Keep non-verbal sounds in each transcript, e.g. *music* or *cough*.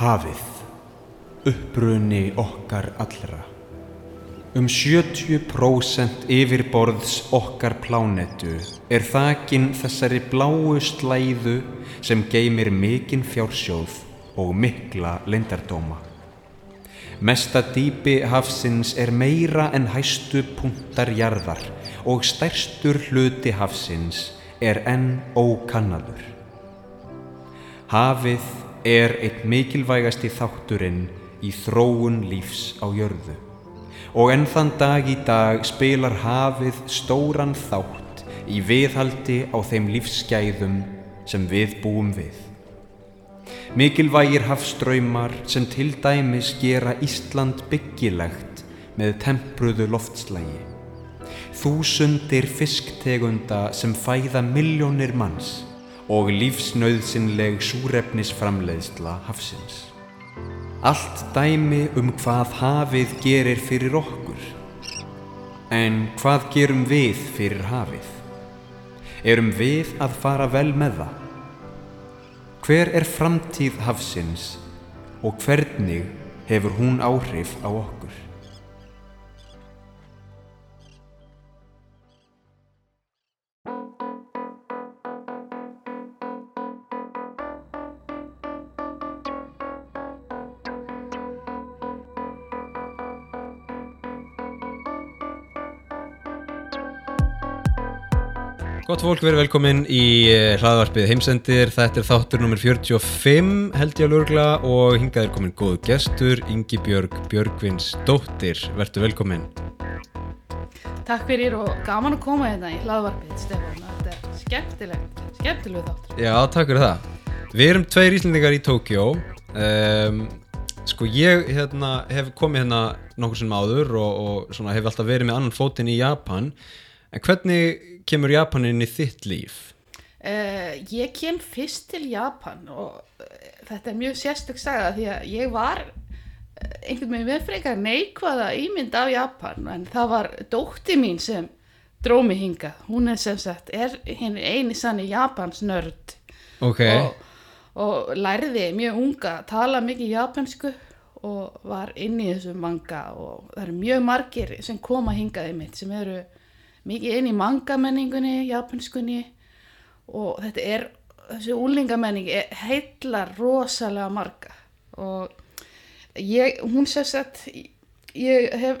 Hafið, uppruni okkar allra. Um 70% yfirborðs okkar plánetu er þakin þessari bláu slæðu sem geymir mikinn fjársjóð og mikla lindardóma. Mesta dýpi hafsins er meira en hæstu punktar jarðar og stærstur hluti hafsins er enn ókannadur. Hafið er eitt mikilvægasti þátturinn í þróun lífs á jörðu og enn þann dag í dag spilar hafið stóran þátt í viðhaldi á þeim lífsgæðum sem við búum við. Mikilvægir hafströymar sem til dæmis gera Ísland byggilegt með tempruðu loftslægi. Þúsundir fisktegunda sem fæða miljónir manns og lífsnauðsynleg súrefnisframleiðsla hafsins. Allt dæmi um hvað hafið gerir fyrir okkur. En hvað gerum við fyrir hafið? Erum við að fara vel með það? Hver er framtíð hafsins og hvernig hefur hún áhrif á okkur? Gott fólk, verið velkomin í eh, hlaðvarpið heimsendir. Þetta er þáttur nummer 45 held ég að lurgla og hingað er komin góð gestur, Ingi Björg Björgvins dóttir. Vertu velkomin. Takk fyrir og gaman að koma hérna í hlaðvarpið, Stefán. Þetta er skemmtilegt, skemmtilegu þáttur. Já, takk fyrir það. Við erum tveir íslendingar í Tókjó. Um, sko ég hérna, hef komið hérna nokkur sem áður og, og svona, hef alltaf verið með annan fótinn í Japan. En hvernig kemur Japan inn í þitt líf? Uh, ég kem fyrst til Japan og uh, þetta er mjög sérstök saga því að ég var uh, einhvern veginn með frekar neikvæða ímynd af Japan en það var dótti mín sem dró mig hinga. Hún er sem sagt, er henni eini sann í Japans nörd Ok, og, og lærði mjög unga tala mikið japansku og var inn í þessu manga og það eru mjög margir sem koma hingaði mitt sem eru mikið inn í manga menningunni, japanskunni og þetta er, þessi úlingamenning heillar rosalega marga. Og ég, hún sér sett, ég hef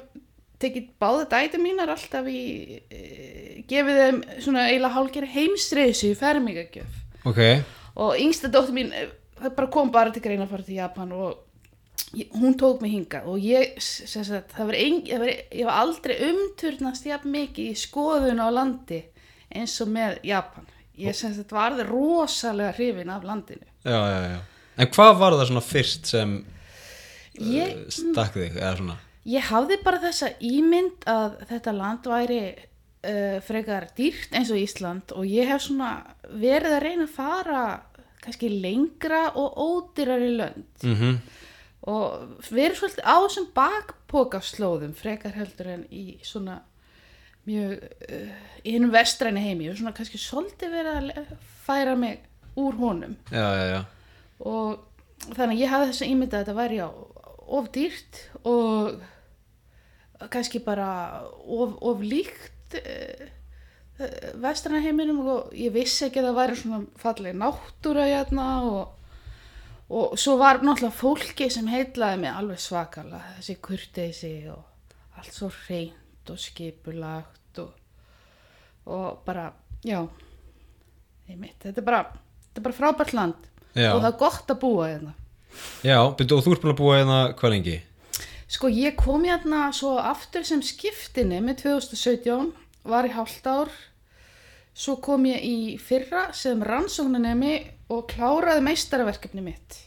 tekið báða dæti mínar alltaf í, e, gefið þeim svona eiginlega hálgeri heimstreysu í fermingagjöf. Ok, og yngsta dóttir mín eh, það bara kom bara til greina að fara til Japan og hún tók mig hinga og ég sagt, það var ein, það var, ég var aldrei umturnast jafn mikið í skoðun á landi eins og með Japan. Ég sem sagt varði rosalega hrifin af landinu. Já, já, já. En hvað var það svona fyrst sem ég, uh, stakk þig, ég hafði bara þessa ímynd að þetta land væri uh, frekar dýrt eins og Ísland og ég hef svona verið að reyna að fara kannski lengra og ódýrari lönd. Mm og verið svolítið á þessum bakpokaslóðum frekar heldur en í svona mjög uh, í hennum vestræni heimi og svona kannski svolítið verið að færa mig úr honum Já, já, já. og þannig ég hafði þess að ímynda að þetta væri of dýrt og kannski bara of, of líkt uh, vestræna heiminum og ég vissi ekki að það væri svona falleg náttúra hérna og og svo var náttúrulega fólki sem heitlaði mig alveg svakalega. Þessi kurteisi og allt svo reynd og skipulagt og, og bara, já einmitt, þetta er bara bara frábært land. Já. og það er gott að búa hérna. Já, byrju, og þú ert búin að búa hérna hvað lengi? sko ég kom hérna svo aftur sem skiptinni með 2017 var í hálft ár. Svo kom ég í fyrra sem rannsóknarnemi og kláraði meistarverkefni mitt.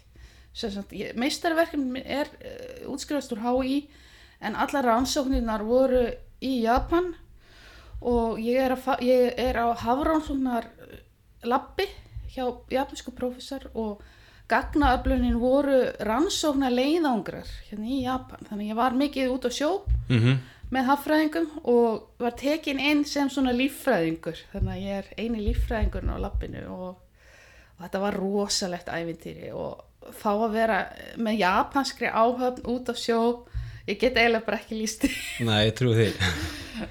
Meistarverkefni er uh, útskrifast úr HÍ en allar rannsóknirnar voru í Japan og ég er, ég er á hafrannsóknar labbi hjá japansku prófessor og gagnaöflunin voru rannsóknar leiðangrar hérna í Japan. Þannig ég var mikið út á sjó Mm með haffræðingum og var tekin inn sem svona líffræðingur. Þannig að ég er eini líffræðingurinn á lappinu og, og þetta var rosalegt ævintýri og þá að vera með japanskri áhöfn út á sjó ég get eiginlega bara ekki líst *laughs* Nei, ég trú því.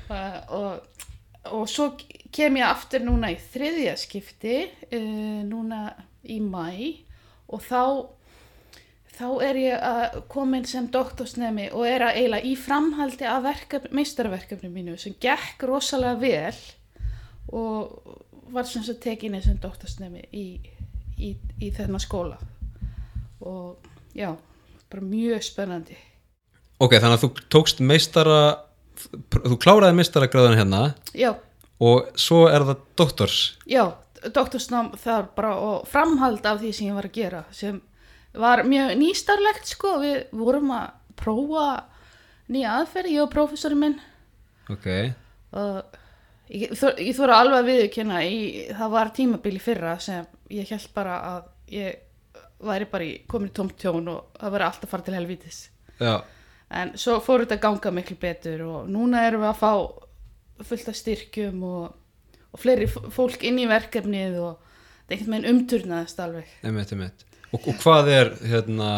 Uh, *laughs* og, og svo kem ég aftur núna í þriðja skipti uh, núna í mæ og þá þá er ég að komin sem doktorsnemi og er að eiginlega í framhaldi af verkefni, meistarverkefni mínu sem gekk rosalega vel og var sem sagt tekinni sem doktorsnemi í, í, í þennan skóla. Og já, bara mjög spennandi. Ok, þannig að þú tókst meistara þú kláraði meistaragráðan hérna já, og svo er það doktors. Já, doktorsnám þar bara og framhald af því sem ég var að gera sem var mjög nýstarlegt sko, við vorum að prófa nýja aðferð, ég og prófessorinn minn. Ok, og ég, þor- ég þóra alveg að viðurkenna í, það var tímabili fyrra sem ég held bara að ég væri bara í, komin í tómt tjón og það væri alltaf fara til helvítis. Já, en svo fór þetta að ganga miklu betur og núna erum við að fá fullt af styrkjum og, og fleiri fólk inn í verkefnið og þetta er einhvern veginn umturnaðist alveg. Emitt, emitt og, og hvað er, hérna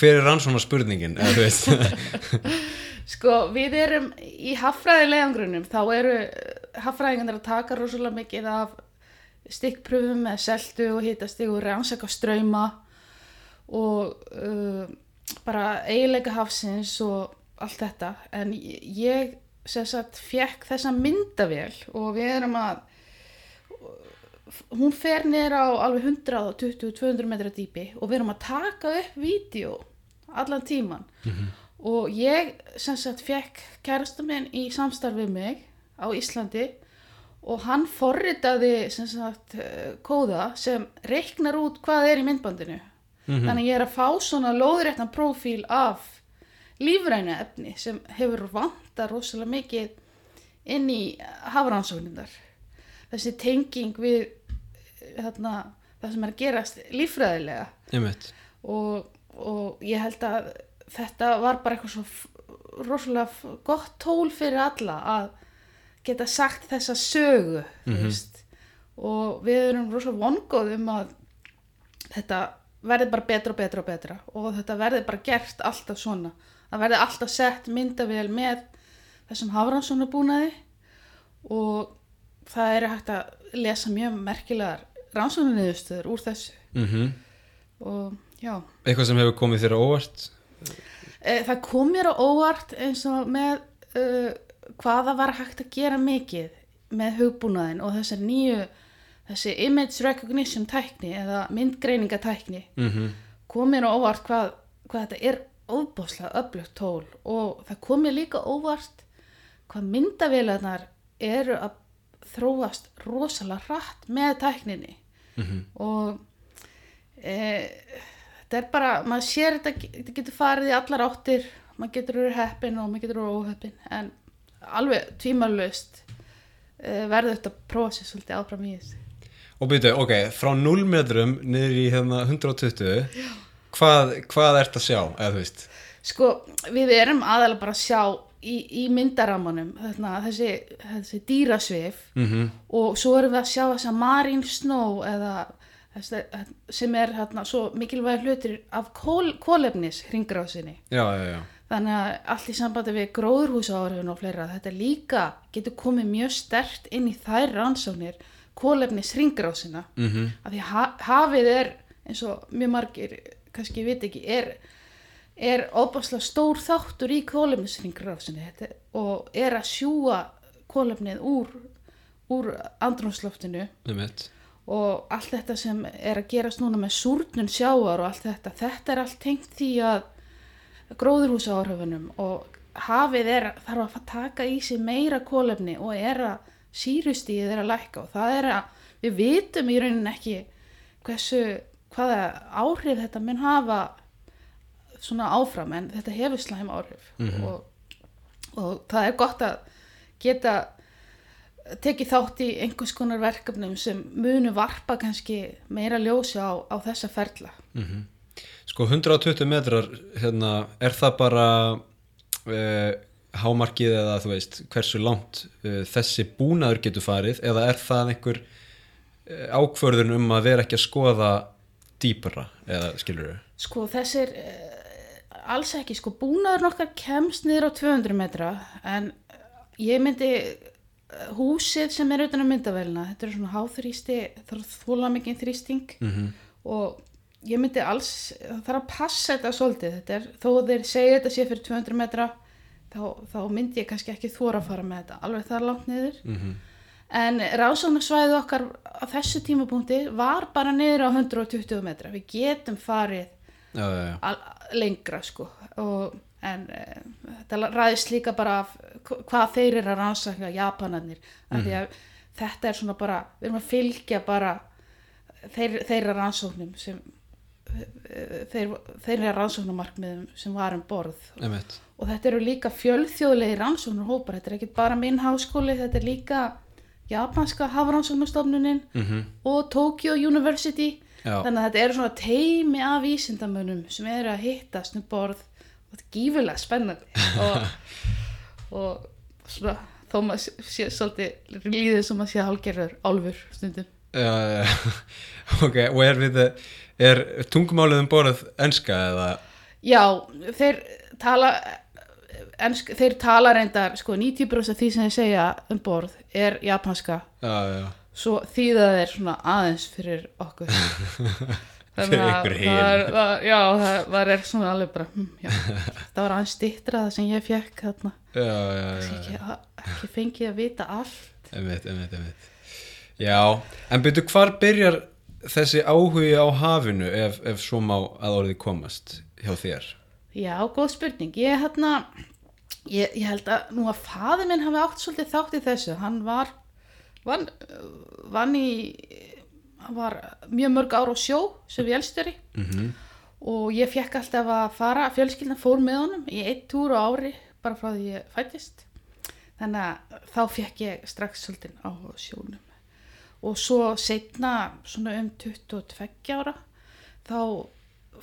hver er rannsóna spurningin, eða þú veist. *laughs* Sko við erum í haffræðilegangrunum þá eru haffræðingarnir að taka rosalega mikið af stikkpröfum með seltu og hitastig og rannsaka ströyma og uh, bara eiginleika hafsins og allt þetta. En ég sem sagt fekk þessa myndavél og við erum að hún fer niður á alveg 120-200 metra dýpi og við erum að taka upp vídeo allan tíman og ég sem sagt fekk kærasta minn í samstarfið mig á Íslandi og hann forritaði sem sagt eh, kóða sem reiknar út hvað er í myndbandinu. Þannig að ég er að fá svona lóðréttan prófíl af lífræna efni sem hefur vanta rosalega mikið inn í hafrannsóknindar þessi tenging við þarna, það sem er að gerast líffræðilega. Emitt, og, og ég held að þetta var bara eitthvað svo rosalega gott tól fyrir alla að geta sagt þessa sögu mm veist, og við erum rosalega vongóð um að þetta verði bara betra og betra og betra. Og þetta verði bara gert alltaf svona. Það verði alltaf sett myndavél með þessum hafrannsóna búnaði og það er hægt að lesa mjög merkilegar rannsóknarniðurstöður úr þessu. Mhm. Og já. Eitthvað sem hefur komið þér á óvart? E, það kom mér á óvart eins og með uh, hvaða var hægt að gera mikið með hugbúnaðin og þessar nýju þessi image recognition tækni eða myndgreiningatækni mhm, kom mér á óvart hvað, hvað þetta er óbáslega öflugt tól og það kom mér líka óvart hvað myndavélarnar eru að þróast rosalega hratt með tækninni. Mhm. Og e, þetta er bara, maður sér þetta, þetta getur farið í allar áttir maður getur verið heppin og maður getur verið óheppin en alveg tvímalust e, verður þetta prósið svolítið áfram í þessu. Og byrju, ok, frá 0 metrum niður í hérna 120 hvað, hvað ert að sjá, eða þú veist? Sko, við erum aðalega bara að sjá í, í myndaramanum þessi, þessi dýrasvif mhm, og svo erum við að sjá þessa marine snow eða þessi, sem er þarna, svo mikilvæg hlutir af kól, kólefnis hringrásinni. já, já, já Þannig að allt í sambandi við gróðurhúsáhrifin og fleira, þetta líka getur komið mjög stert inn í þær rannsóknir kólefnis hringrásina. Mhm, af því ha hafið er eins og mjög margir kannski veit ekki er, er óbáslega stór þáttur í kólefnisringrásinni og er að sjúa kólefnið úr, úr andrúnsloftinu emitt og allt þetta sem er að gerast núna með súrnun sjáar og allt þetta þetta er allt tengt því að gróðurhúsa áhrifunum og hafið er, þarf að taka í sig meira kólefni og er að sírustíðið er að lækka og það er að við vitum í rauninni ekki hversu, hvaða áhrif þetta mun hafa svona áfram en þetta hefur slæm áhrif. Og, og það er gott að geta tekið þátt í einhvers konar verkefnum sem munu varpa kannski meira ljósi á, á þessa ferla Sko 120 metrar, hérna, er það bara uh, hámarkið eða þú veist hversu langt uh, þessi búnaður getur farið? Eða er það einhver uh, ákvörðun um að vera ekki að skoða dýpra eða skilur þau Sko þessir alls ekki, sko búnaður nokkar kemst niður á 200 metra en eh, ég myndi eh, húsið sem er utan á myndavælina þetta er svona háþrýsti það er þóla mikið þrýsting Mhm. og ég myndi alls það þarf að passa þetta svolítið þetta er, þó þeir segja þetta sé fyrir 200 metra þá, þá myndi ég kannski ekki þóra að fara með þetta alveg þar langt niður Mhm. En ráðsóknarsvæðið okkar á þessu tímapunkti var bara niður á 120 metra. Við getum farið já, já, já, lengra sko. Og, en e, þetta ræðist líka bara hvað þeir eru að rannsaka Japanarnir. Mm. Því að þetta er svona bara, við erum að fylgja bara þeir, þeirra rannsóknum sem þeir, þeirra rannsóknumarkmiðum sem var um borð. Einmitt. Og þetta eru líka fjölþjóðlegi rannsóknarhópar, þetta er ekki bara minn háskóli, þetta er líka japanska hafrannsóknarstofnunin mm og Tokyo University. Já. þannig að þetta eru svona teimi af vísindamönnum sem eru að hittast um borð. Og þetta er gífulega spennandi. *laughs* Og, og svona þó maður sé svolítið líðið sem maður sé hálgerður álfur stundum. Já, *laughs* ok, og er við er tungumálið um borð enska eða? Já, þeir tala ensk, þeir tala reyndar sko 90% af því sem þeir segja um borð er japanska. Já, já, svo þýða þeir svona aðeins fyrir okkur. *laughs* Ykkur hin. það það, já, það var er svona alveg bara hm, það var aðeins stittra það sem ég fekk þarna, já, já, já, ekki, ekki fengið að vita allt. Einmitt, einmitt, einmitt. Já, en byrju hvar byrjar þessi áhugi á hafinu ef, ef svo má að orðið komast hjá þér Já, góð spurning. Ég, hérna, ég, ég held að nú að faði minn hafi átt svolítið þátt í þessu. Hann var, vann, vann í, hann var mjög mörg ára á sjó sem vélstjóri mm og ég fekk alltaf að fara, fjölskyldan fór með honum í eitt túr á ári bara frá því ég fættist. Þannig að þá fekk ég strax svolítið á sjónum. Og svo setna, svona um 22 ára, þá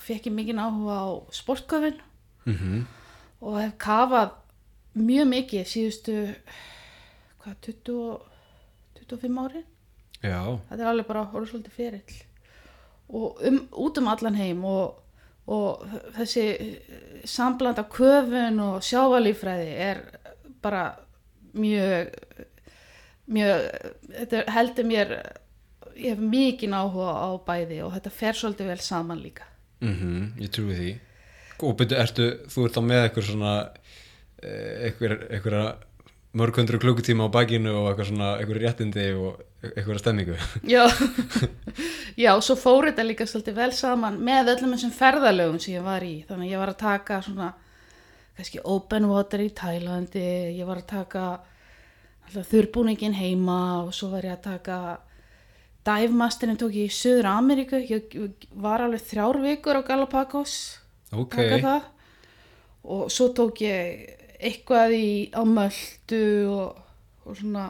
fekk ég mikið áhuga á sportköfun -hmm. og hef kafað mjög mikið síðustu hvað, 20, 25 ári já, þetta er alveg bara orðið svolítið ferill. Og um, út um allan heim og, og þessi sambland af köfun og sjávalífræði er bara mjög mjög, þetta heldur mér ég hef mikið áhuga á bæði og þetta fer svolítið vel saman líka. Mm ég trúi því. Og byrju, ertu, þú ert þá með eitthvað svona eh, eitthvað, mörg hundru klukkutíma á bakinu og eitthvað svona, eitthvað réttindi og eitthvað stemmingu Já, *laughs* já, svo fór þetta líka svolítið vel saman með öllum þessum ferðalögum sem ég var í. Þannig að ég var að taka svona, kannski open water í Tælandi, ég var að taka þurrbúningin heima og svo var ég að taka dæfmasterinn tók ég í Suður Ameríku, ég var alveg þrjár vikur á Galapagos, ok, taka það. Og svo tók ég eitthvað í, á Möldu og, og svona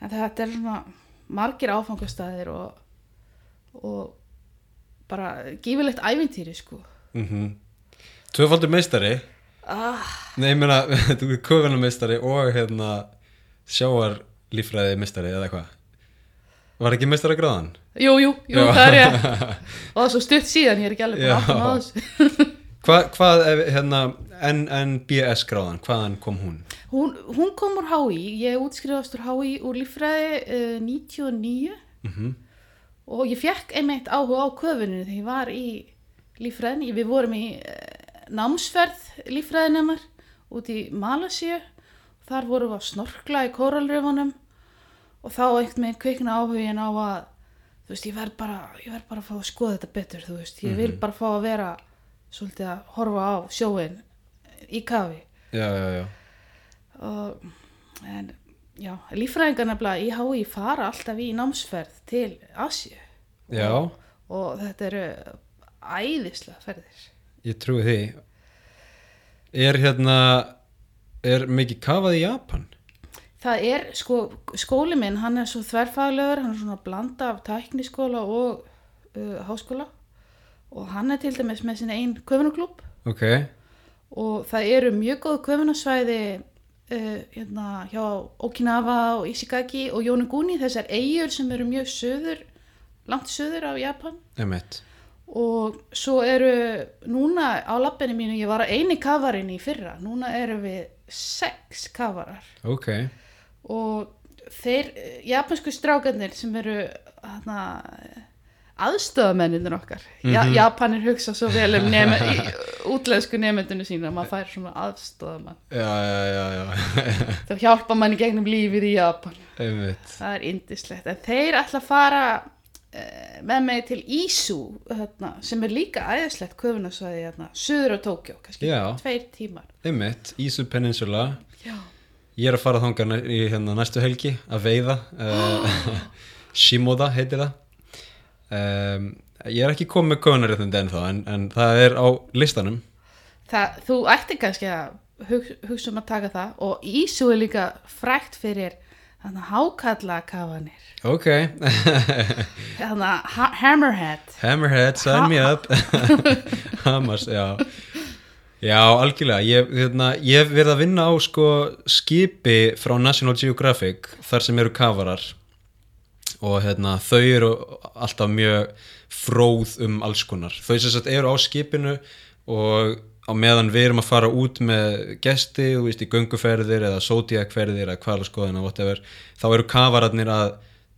en þetta er svona margir áfangastæðir og, og bara gífilegt ævintýri sko. Mm tvöfaldur meistari. Ah, nei, ég meina, *laughs* þú er köfunameistari og hérna sjáarlífræði meistari eða eitthvað. Var ekki meistari gráðan? jú, jú, jú, það er ég *laughs* og það er svo stutt síðan, ég er ekki alveg Já. aftan á þessu. Hva, hvað, ef, hérna, NNBS gráðan, hvaðan kom hún? hún, hún kom úr HÍ, ég útskrifast úr HÍ úr líffræði uh, 99 Mm og ég fekk einmitt áhuga á köfuninu þegar ég var í líffræðinni, við vorum í uh, námsferð líffræðinemar út í Malasíu þar vorum við að snorkla í kóralröfunum og þá einhvern veginn kvikna áhugin á að þú veist, ég verð bara, ég verð bara að fá að skoða þetta betur, þú veist, ég vil bara fá að vera svolítið að horfa á sjóin í kafi. Já, já, já. Og, en já, líffræðingar nefnilega í HÍ fara alltaf í námsferð til Asju Já, og þetta eru æðislega ferðir. Ég trúi því. Er hérna er mikið kafað í Japan? það er sko, skóli minn hann er svo þverfaglegur, hann er svona blanda af tækniskóla og uh, háskóla. Og hann er til dæmis með sinni einn köfunaklúb Ok, og það eru mjög góð köfunasvæði uh, hérna, hjá Okinawa og Ishigaki og Yonaguni, þessar eigur sem eru mjög söður langt söður af Japan. Emitt og svo eru núna á lappinu mínu, ég var að eini kafarinn í fyrra, núna eru við sex kafarar. Ok, og þeir eh, japansku strákarnir sem eru hana, aðstöðamenninir okkar. Ja, Japanir hugsa svo vel um neme, í, *laughs* útlensku nefndinu sína. Maður fær svona aðstöðamann já, já, já, það hjálpa manni gegnum lífið í Japan. Emitt það er indislegt en þeir ætla að fara með mig til Isu hérna, sem er líka æðislegt köfunasvæði hérna, suður á Tókjó, kannski Já. tveir tímar. Emitt, Isu Peninsula já, Ég er að fara þangað næ- í hérna næstu helgi að veiða uh, *gasps* Shimoda heitir það. Um, Ég er ekki komið með köfunarréttindi ennþá en, en það er á listanum. Það, þú ætti kannski að hug, hugsa um að taka það og Isu er líka frækt fyrir þannig hákalla kafanir Ok, *laughs* þannig ha Hammerhead. Hammerhead, sign me up. *laughs* Hamas, já. Já, algjörlega. Ég, hérna, ég hef verið að vinna á sko skipi frá National Geographic þar sem eru kafarar. Og hérna, þau eru alltaf mjög fróð um alls konar. Þau sem sagt eru á skipinu og á meðan við erum að fara út með gesti, þú veist, í gönguferðir eða zodiacferðir eða kvalaskoðina whatever, þá eru kafararnir að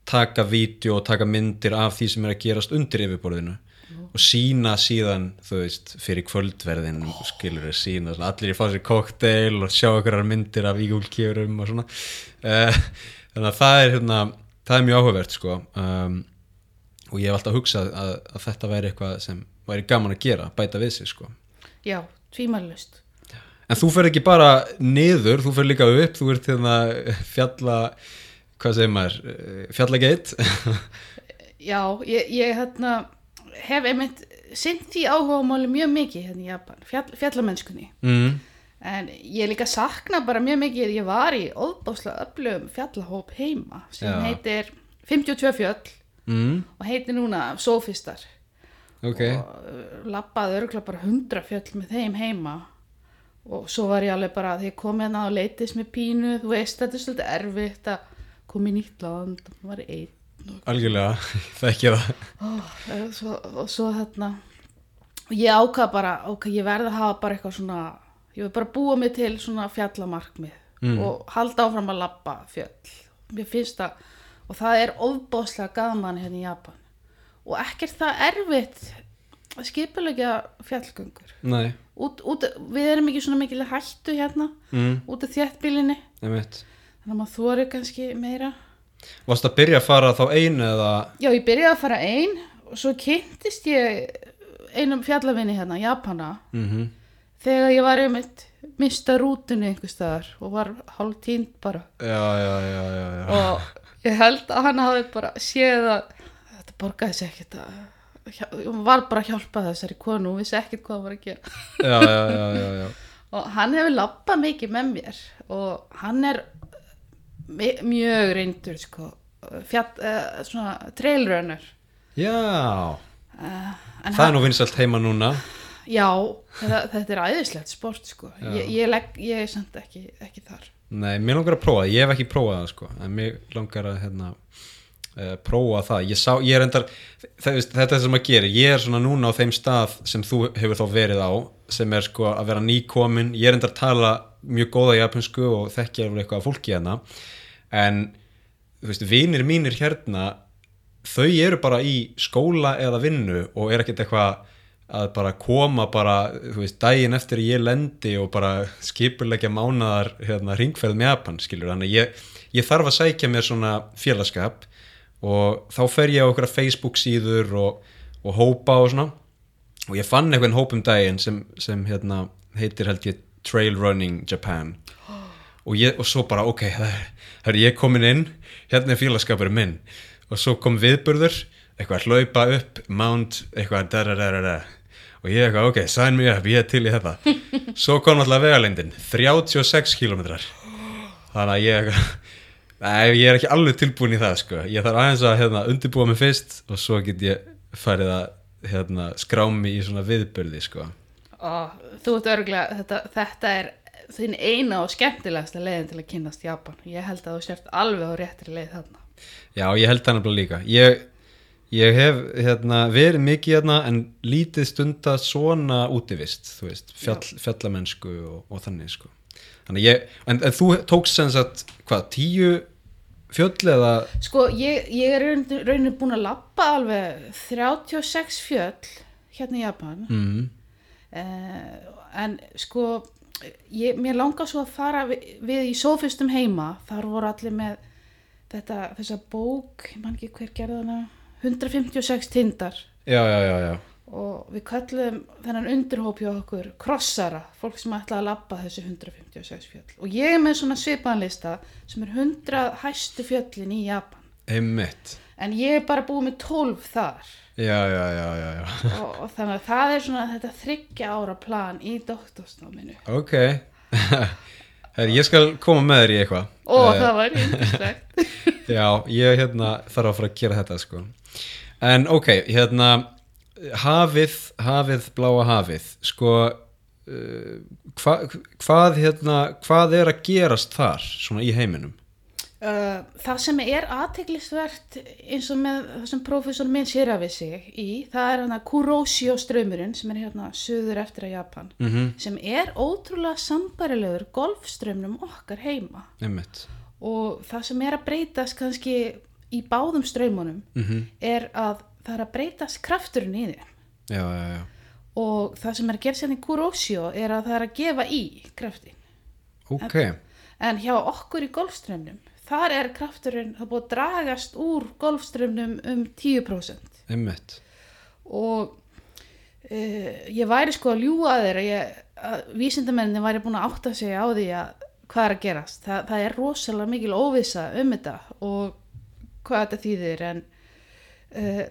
taka vídeo og taka myndir af því sem er að gerast undir yfirborðinu og sína síðan, þú veist, fyrir kvöldverðin skilur þau sína, allir í fá sér kokteil og sjá okkur myndir af ígúlkjörum og svona. Uh, þannig að það er hérna, það er mjög áhugavert sko. Um, og ég hef alltaf hugsað að, að þetta væri eitthvað sem væri gaman að gera, bæta við sig sko. Já, tvímælust En þú fer ekki bara niður, þú fer líka upp, þú ert hérna fjalla, hvað segir maður, eh, fjallageit? *laughs* já, ég, ég hérna hef einmitt sint því áhuga máli mjög mikið hérna í Japan, fjall, fjallamennskunni mm. En ég líka sakna bara mjög mikið, ég var í óbáslega öflugum fjallahóp heima sem Já. heitir 52 fjöll Mm. og heitir núna Sofistar Ok, og uh, labbaði örgulega bara 100 fjöll með þeim heima. Og svo var ég alveg bara því ég kom hérna og leitist með pínu þú veist þetta er svolítið erfitt að koma í nýtt land og maður er einn algjörlega, *laughs* þekki það. og, svo, og svo þarna og ég ákvað bara, ok, ég verði að hafa bara eitthvað svona, ég vil bara búa mig til svona fjallamarkmið og halda áfram að labba fjöll. Mér finnst það, og það er ofbáslega gaman hérna í Japan og ekkert það erfitt að skipulegja fjallgöngur. Út, út, við erum ekki svona mikil hættu hérna mm. út af þéttbílinni emitt. þannig að maður þóri kannski meira. Varst að byrja að fara þá einu eða, Já, ég byrjaði að fara ein og svo kynntist ég einum fjallavinni hérna, Japana. Mm þegar ég var einmitt mista rútunni einhver staðar og var hálf tínt bara. Já, já, já, já, já. og ég held að hann hafi bara séð að borgaði sér ekkert að hún var bara að hjálpa þessari konu og vissi ekkert hvað hann var að gera. Já, já, já, *laughs* og hann hefur labbað mikið með mér og hann er mjög reyndur sko, fjall, uh, svona trailrunner. Já, uh, það er nú vinsalt heima núna. Já, þetta, þetta er æðislegt sport sko. ég, ég, legg, ég er samt ekki, ekki þar. Nei, mér langar að prófa það, ég hef ekki prófað það sko, en mér langar að hérna, uh, prófa það, ég sá, ég er endar þetta er það sem að gera, ég er svona núna á þeim stað sem þú hefur þá verið á sem er sko að vera nýkomin ég er endar að tala mjög góða japansku og þekki alveg eitthvað af fólki hérna. En þú veist, vinir mínir hérna þau eru bara í skóla eða vinnu og er ekkert eitthvað að bara koma bara, þú veist, daginn eftir ég lendi og bara skipulegja mánaðar hérna, ringferð með Japan, skilur þannig ég, ég þarf að sækja mér svona félagskap og þá fer ég á okkur Facebook síður og, og hópa og svona. Og ég fann einhvern hóp um daginn sem, sem hérna, heitir held ég Trail Running Japan. Og, ég, og svo bara ok, það er, ég komin inn hérna er félagskapurinn minn. Og svo kom viðburður eitthvað að hlaupa upp, mount eitthvað darararara og ég eitthvað ok, sign me up, ég er til í þetta. Svo kom alltaf vegalengdin 36 kilometrar þannig að ég eitthvað Nei, ég er ekki alveg tilbúin í það sko. ég þarf aðeins að hérna, undirbúa mig fyrst og svo get ég farið að hérna, skrá mig í svona viðburði sko. og þú ert örgulega þetta, þetta er þín eina og skemmtilegasta leiðin til að kynast Japan ég held að þú sért alveg á réttri leið þarna Já, ég held það nefnilega líka ég, Ég hef hérna, verið mikið hérna en lítið stunda svona útivist, þú veist, fjall, fjallamennsku og, og þannig sko. Þannig ég, en, en þú tókst sem sagt, hvað, tíu fjöll eða, Sko, ég, ég er raun- raunin búin að lappa alveg 36 fjöll hérna í Japan. Mm, uh, en sko ég, mér langar svo að fara við, við í sófistum heima. Þar voru allir með þetta, þessa bók, ég man ekki hver gerði hana 156 tindar. Já, já, já, já, og við köllum þennan undirhóp hjá okkur krossara, fólk sem ætla að lappa þessi 156 fjöll. Og ég er með svona svipanlista sem er 100 hæstu fjöllin í Japan. Einmitt, en ég er bara búið með 12 þar. Já, já, já, já, já, og, og þannig að það er svona þetta þryggja ára plan í doktorsnáminu. Ok, *laughs* Her, ég skal koma með þér í eitthvað. og Eh, það var yndislegt. *laughs* Já, ég hérna þarf að fara að gera þetta sko. En ok, hérna hafið, hafið, bláa hafið sko uh, hva, hvað hérna hvað er að gerast þar svona í heiminum? Uh, það sem er aðteglisvert eins og með það sem prófessor minn sér af sig í, það er hann að Kuroshio strömmurinn sem er hérna söður eftir að Japan Mm -hmm. sem er ótrúlega sambarilegur golfströmmnum okkar heima Einmitt. og það sem er að breytast kannski í báðum strömmunum Mm er að það er að breytast krafturinn í þeim. Já, já, já. og það sem er að gera sérna í Kuroshio er að það er að gefa í kraftin Ok, en hjá okkur í golfströmmnum þar er krafturinn það búið að dragast úr golfströmmnum um 10% einmitt. og uh, ég væri sko að ljúga að þeir að, ég, að vísindamennin væri búin að átta sig á því að hvað er að gerast. Þa, það er rosalega mikil óvisa um þetta og hvað þetta þýðir en uh,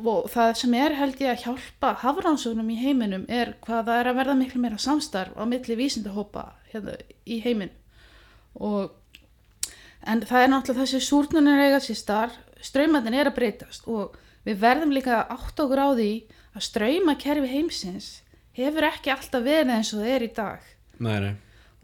og það sem er held ég að hjálpa hafrannsóknum í heiminum er hvað það er að verða miklu meira samstarf á milli vísindahópa hérna í heimin og en það er náttúrulega þessi súrnunir eiga sér starf ströymandin er að breytast og við verðum líka átt okkur á því að ströymakerfi heimsins hefur ekki alltaf verið eins og það er í dag Nei, nei.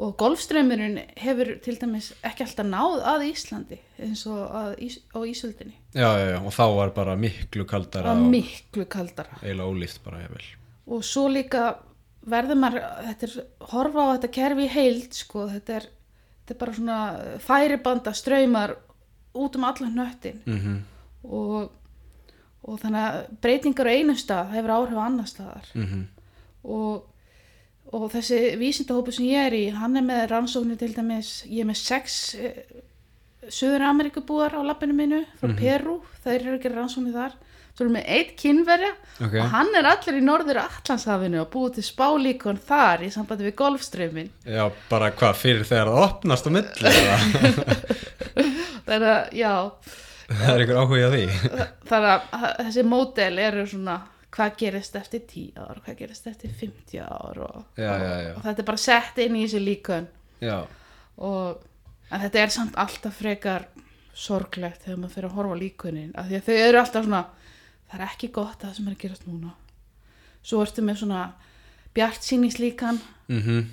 Og golfströymurinn hefur til dæmis ekki alltaf náð að Íslandi eins og ís, á Ísöldinni. Já, já, já, og þá var bara miklu kaldara og miklu kaldara. eiginlega ólíft bara, vel. og svo líka verður maður þetta er, horfa á þetta kerfi í heild sko, þetta er, þetta er bara svona færibanda ströymar út um allan hnöttin Mm og, og þannig að breytingar á einum stað hefur áhrif á annar staðar. -hmm. og, og þessi vísindahópu sem ég er í hann er með rannsóknir til dæmis ég er með sex eh, Suður Amerikabúar á lappinu mínu frá Peru, þeir eru ekki rannsóknir þar. Svo erum við eitt kynverja Ok. og hann er allir í norður Allandshafinu og búið til spálíkon þar í sambandi við golfströmmin Já, bara hvað, fyrir þegar það opnast á milli *laughs* þannig að já. Það er ykkur áhuga því. þannig að þessi módel eru svona hvað gerist eftir 10 ár, hvað gerist eftir 50 ár og, Já, já, já. og þetta er bara sett inn í þessi líkun Já, og þetta er samt alltaf frekar sorglegt þegar maður fyrir að horfa líkunin af því að þau eru alltaf svona það er ekki gott það sem er að gerast núna. Svo ertu með svona bjart síningslíkan mhm,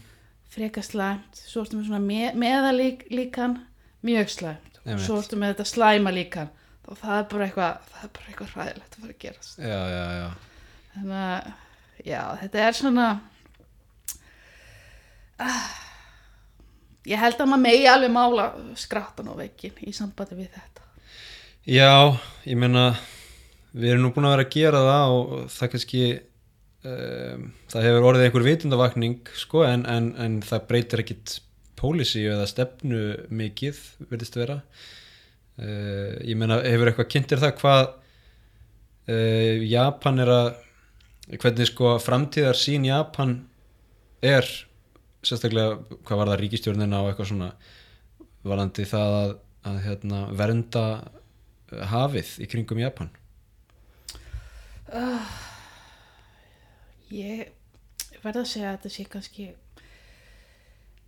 frekar slæmt, svo ertu með svona me meðalíkan mjög slæmt. Og svo ertu með þetta slæma líkan. Og það er bara eitthvað það er bara eitthvað hræðilegt að fara að gerast. Já, já, já. Þannig að já, þetta er svona ah, ég held að maður megi alveg mála skrattan á veikin í sambandi við þetta. Já, ég meina við erum nú búin að vera að gera það og það kannski um, það hefur orðið einhver vitundavakning sko, en, en, en það breytir ekkit pólisí eða stefnu mikið, verðist vera. Uh, ég meina, hefur eitthvað kynntir það hvað uh, Japan er að hvernig sko framtíðar sín Japan er sérstaklega hvað var það ríkistjórnina og eitthvað svona varandi það að, að hérna, vernda hafið í kringum Japan? Ég verð að segja að þetta sé kannski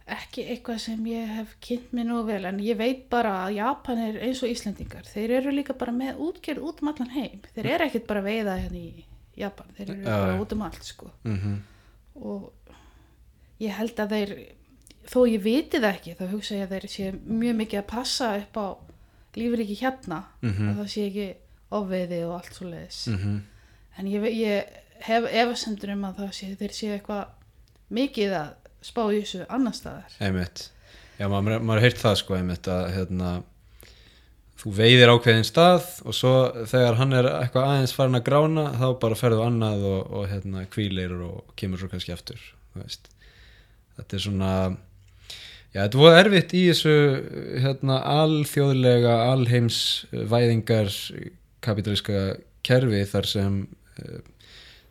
ekki eitthvað sem ég hef kynnt mér nú vel en ég veit bara að Japan er eins og Íslendingar. Þeir eru líka bara með útgerð út um allan heim. Þeir eru ekkit bara veiða hérna í Japan þeir eru bara út um allt sko. Mm og ég held að þeir þó ég viti það ekki þá hugsa ég að þeir sé mjög mikið að passa upp á lífriki hérna Mhm. að það sé ekki ofveiði og allt svo leiðis mm en ég, ég hef efasemdur um að það sé, þeir séu eitthvað mikið að spá í þessu annar staðar einmitt. Já, maður, maður heirt það sko einmitt að hérna, þú veiðir ákveðin stað og svo þegar hann er eitthvað aðeins farin að grána þá bara ferðu annað og, og hérna, kvílir og kemur svo kannski aftur þetta er svona já, þetta voru erfitt í þessu hérna, alþjóðlega alheims væðingar kapitalíska kerfi þar sem eh,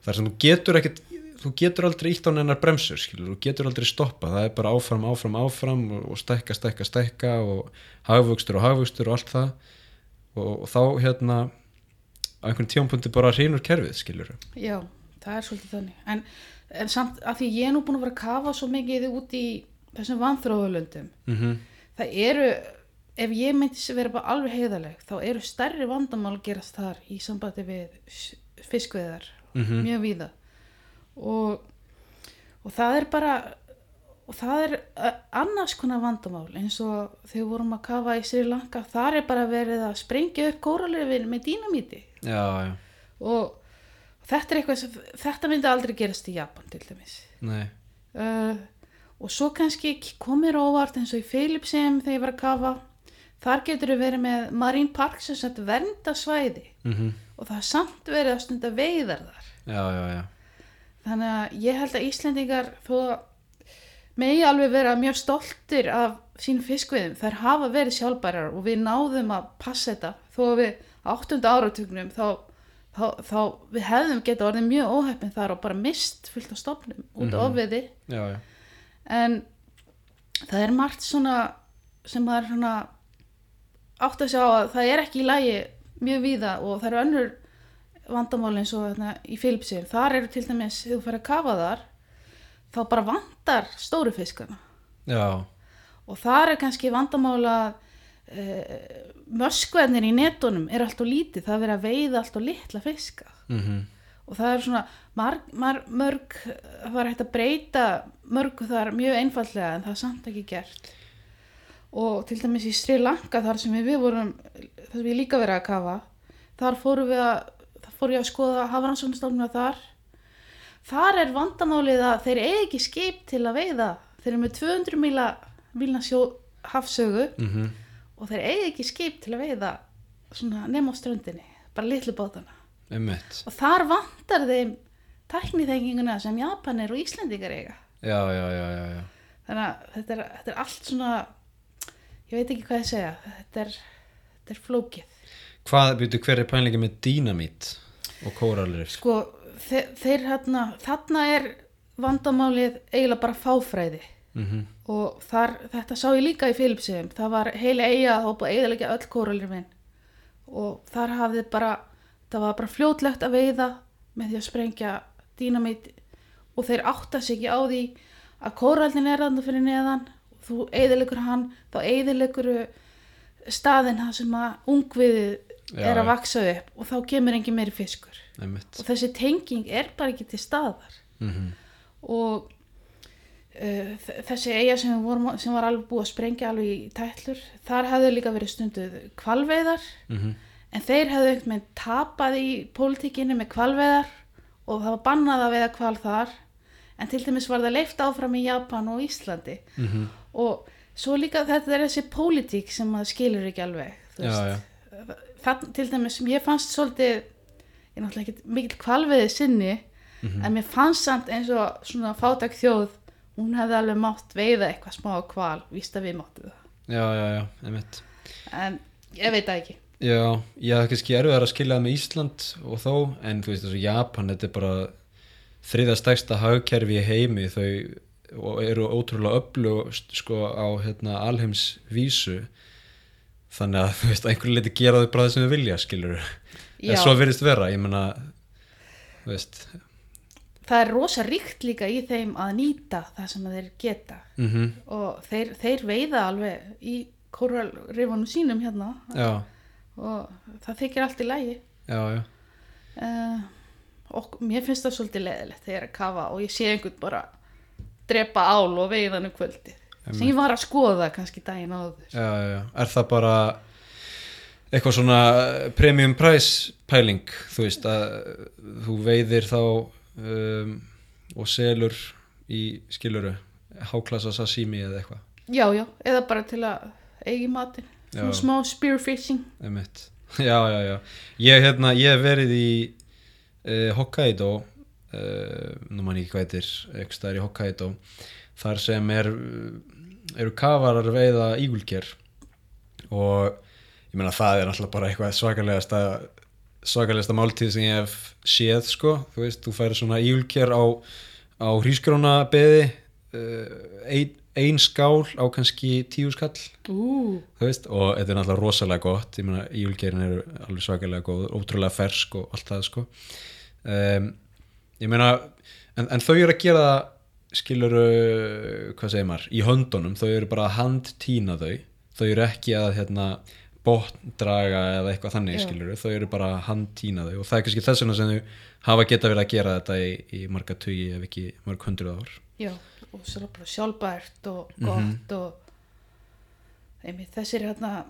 þar sem þú getur ekkert þú getur aldrei ítt á nennar bremsur skilur, þú getur aldrei stoppa, það er bara áfram, áfram, áfram og, stækka, stækka, stækka og hagvöxtur og hagvöxtur og allt það. Og, og þá hérna á einhvern tjónpunkti bara hreinur kerfið skilur Já, það er svolítið þannig. En, en samt að því ég er nú búin að vera að kafa svo mikið út í þessum vanþróðulöndum mm -hmm. það eru, ef ég myndi sem vera bara alveg heiðaleg, þá eru stærri vandamál að gerast þar í sambandi við s- fiskveiðar, Mhm. mjög víða og, og það er bara og það er uh, annars konar vandamál eins og þegar við vorum að kafa í Sri Lanka, þar er bara verið að sprengja upp kóralöfin með dínamíti já, já, og þetta er eitthvað sem, þetta myndi aldrei gerast í Japan til dæmis. Uh, og svo kannski komir óvart eins og í Philipsheim þegar ég var að kafa. Þar getur við verið með Marine Park sem sagt vernda svæði mm og það er samt verið að stunda veiðar þar. Já, já, já, þannig að ég held að Íslendingar þó megi alveg vera mjög stoltir af sínum fiskveiðum þær hafa verið sjálfbærar og við náðum að passa þetta þó að við á áttunda áratugnum þá, þá, þá við hefðum geta orðið mjög óheppin þar og bara mist fullt af stofnum út af Mhm. ofviði já, já. en það er margt svona sem það er svona átt að sjá að það er ekki í lagi mjög víða og það eru önnur vandamál eins og þarna, í Filipsir þar eru til dæmis, þú fyrir að kafa þar þá bara vantar stóru fiskana. Já. og þar er kannski vandamál að e, möskveðnir í netunum er alltaf lítið, það er verið að veiða alltaf litla fiska. Mm og það er svona marg, marg, mörg það var hægt að breyta mörgu þar mjög einfallega en það er samt ekki gert. Og til dæmis í Sri Lanka þar sem við vorum þar sem við líka verið að kafa þar fórum við að fór ég að skoða hafrannsóknastofnuna þar þar er vandamálið að þeir eigi ekki skip til að veiða þeir eru með 200 míla mílna sjó hafsögu -hmm. og þeir eigi ekki skip til að veiða svona nema á ströndinni bara litlu bátana Einmitt. og þar vantar þeim tækniþenginguna sem Japanir og Íslendingar eiga Já, já, já, já, já. þannig að þetta er, þetta er allt svona ég veit ekki hvað ég segja þetta er, þetta er flókið Hvað, byrju, hver er pælingi með dýnamít og kóralir? sko þe þeir hérna þarna er vandamálið eiginlega bara fáfræði. Mm og þar, þetta sá ég líka í Filipsum það var heila eiga að hópa eðalega öll kóralir minn. Og þar hafði bara það var bara fljótlegt að veiða með því að sprengja dýnamít. Og þeir átta sig ekki á því að kóraldin er þarna fyrir neðan. Þú eðilegur hann, þá eðilegur staðin það sem að ungviðið Já, er að já. vaksa upp og þá kemur engin meiri fiskur og þessi tenging er bara ekki til staðar Mm og uh, þessi eiga sem, vorum, sem var alveg búið að sprengja alveg í tætlur þar hefðu líka verið stunduð kvalveiðar -hmm. en þeir hefðu einhvern veginn tapað í pólitíkinni með kvalveiðar og það var bannað að veiða kval þar en til dæmis var það leift áfram í Japan og Íslandi Mm og svo líka þetta er þessi pólitík sem maður skilur ekki alveg þú Já, veist. já. Það til dæmis, ég fannst svolítið ég er náttúrulega ekki mikill kvalveiði sinni Mhm. en mér fannst samt eins og svona fátak þjóð hún hefði alveg mátt veiða eitthvað smá kval, víst að við máttu það Já, já, já, einmitt. en ég veit það ekki Já, ég hafði kannski erfið að skilja það með Ísland og þó, en þú veist þessu Japan, þetta er bara þriða stærsta hagkerfi í heimi þau eru ótrúlega öflug sko á hérna, alheims vísu þannig að *laughs* þú veist, að einhverju leiti gera þau bara það sem þau vilja, skilur en svo virðist vera, ég meina þú veist. Það er rosa ríkt líka í þeim að nýta það sem þeir geta. Mm og þeir, þeir veiða alveg í kóralrifunum sínum hérna. Já, og það þykir allt í lægi já, já. Uh, og mér finnst það svolítið leðilegt þegar ég er að kafa og ég sé einhvern bara drepa ál og veiðan um kvöldi sem ég var að skoða kannski daginn áður já, já, er það bara eitthvað svona premium price pæling þú veist að þú veiðir þá um, og selur í skiluru háklassa sashimi eða eitthvað já, já, eða bara til að eigi matinn, Já. svona smá spearfishing Einmitt. Já, já, já. Ég, hérna, hef verið í uh, Hokkaido, uh, nú man ég ekki hvað heitir, ekki staðar í Hokkaido, þar sem er, eru kafarar veiða ígulger og ég meina það er alltaf bara eitthvað svakalegasta, svakalegasta máltíð sem ég hef séð, sko. Þú veist, þú færi svona ígulger á, á hrísgróna beði, uh, ein, ein skál á kannski tíu skall. Ú, þú veist, og þetta er náttúrulega rosalega gott. Ég meina, íulgerin eru alveg svakalega góð ótrúlega fersk og allt það sko. Um, ég meina en, en þau eru að gera það skilur hvað segir maður, í höndunum þau eru bara að handtína þau. Þau eru ekki að hérna botndraga eða eitthvað þannig Já. skilur þau eru bara að handtína þau. Og það er kannski þess vegna sem þau hafa geta verið að gera þetta í, í marga tugi ef ekki mörg hundruð ár. Já, og sjálfbært og Mhm. gott og einmitt þessir hérna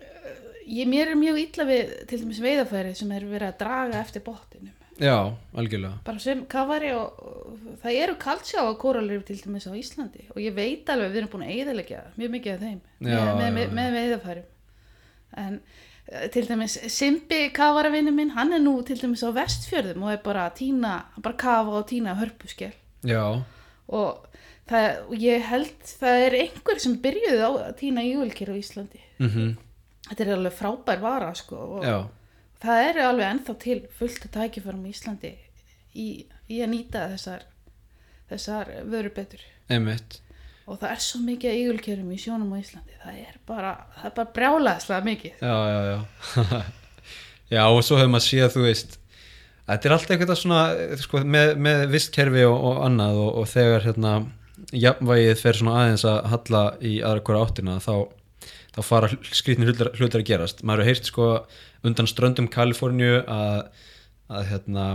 eh, ég, mér er mjög illa við til dæmis veiðafæri sem er verið að draga eftir bottinum já, algjörlega. Bara sem kafari og, og það eru kaltsjá á kóralrif til dæmis á Íslandi. Og ég veit alveg að við erum búin að eyðilegja mjög mikið af þeim. Já, með, með, með, veiðafærum en eh, til dæmis Simbi kafaravinnu minn, hann er nú til dæmis á vestfjörðum og er bara að týna hann bara kafa og týna hörpuskell. Já, og það, og ég held það er einhver sem byrjuði á að týna júlkir á Íslandi. Mhm. Þetta er alveg frábær vara sko og já, það er alveg ennþá til fullt að tækifærum í Íslandi í, í að nýta þessar þessar vöru betur. Einmitt. Og það er svo mikið að ígulkerum í sjónum á Íslandi. Það er bara, það er bara brjálaðslega mikið. Já, já, já. *laughs* Já og svo hefur maður séð þú veist þetta er alltaf eitthvað svona sko, með, með vistkerfi og, og annað og, og þegar hérna jafnvægið fer svona aðeins að halla í aðra hverja áttina þá, þá fara skrýtnir hlutar, hlutar að gerast. Maður hefur heyrt sko undan ströndum Kaliforníu að, að hérna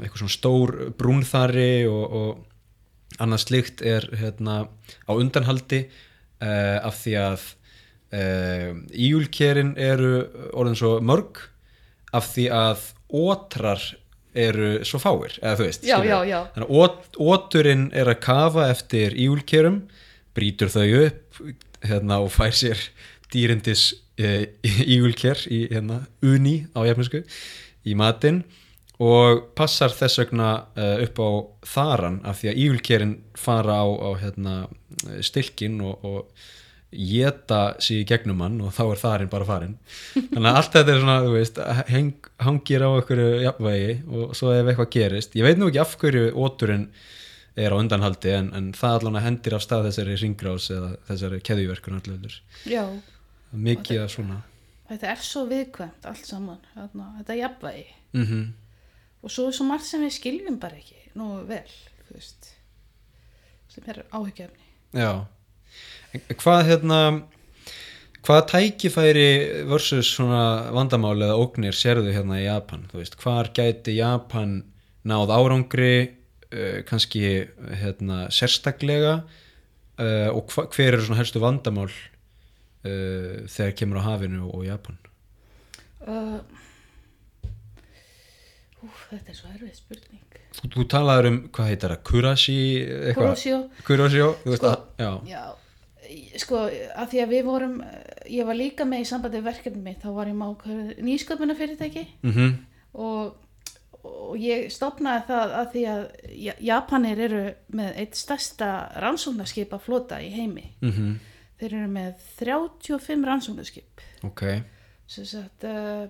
eitthvað svona stór brúnþari og, og annað slíkt er hérna á undanhaldi uh, af því að uh, íjulkerin eru orðin svo mörg af því að ótrar eru svo fáir eða þú veist Já, já, já. þannig að ót- óturinn er að kafa eftir íjulkerum brýtur þau upp hérna, og fær sér dýrindis *laughs* uh, íjulker í hérna, uni á jafninsku í matinn og passar þess vegna uh, upp á þaran af því að ígulkerin fara á, á hérna, stilkin og, og geta sig í gegnum hann og þá er þarinn bara farin *laughs* þannig að allt þetta er svona, þú veist heng, hangir á einhverju jafnvægi og svo ef eitthvað gerist, ég veit nú ekki af hverju óturinn er á undanhaldi en, en það allan hendir af stað þessari ringrás eða þessari keðjuverkun allir já, mikið af svona. Þetta er svo viðkvæmt allt saman, þarna, þetta jafnvægi. Mm og svo er svo margt sem við skiljum bara ekki nú vel, veist sem er áhyggjafni Já. Hvað hérna hvaða tækifæri versus svona vandamál eða ógnir sérðu hérna í Japan? Þú veist, hvar gæti Japan náð árangri uh, kannski hérna sérstaklega uh, og hva, hver eru svona helstu vandamál uh, þegar kemur á hafinu og Japan. Uh, Úf, þetta er svo erfið spurning. Þú, þú talaður um, hvað heitir það, Kurashi? Kurosjó Kurosjó, þú veist Sko, að, já, Já, sko, að því að við vorum, ég var líka með í sambandi verkefni mitt, þá var ég má nýsköpuna fyrirtæki mhm, og, og ég stopnaði það að því að Ja- Japanir eru með eitt stærsta rannsóknarskipa flota í heimi. mhm, Þeir eru með 35 rannsóknarskip. ok, sagt, uh,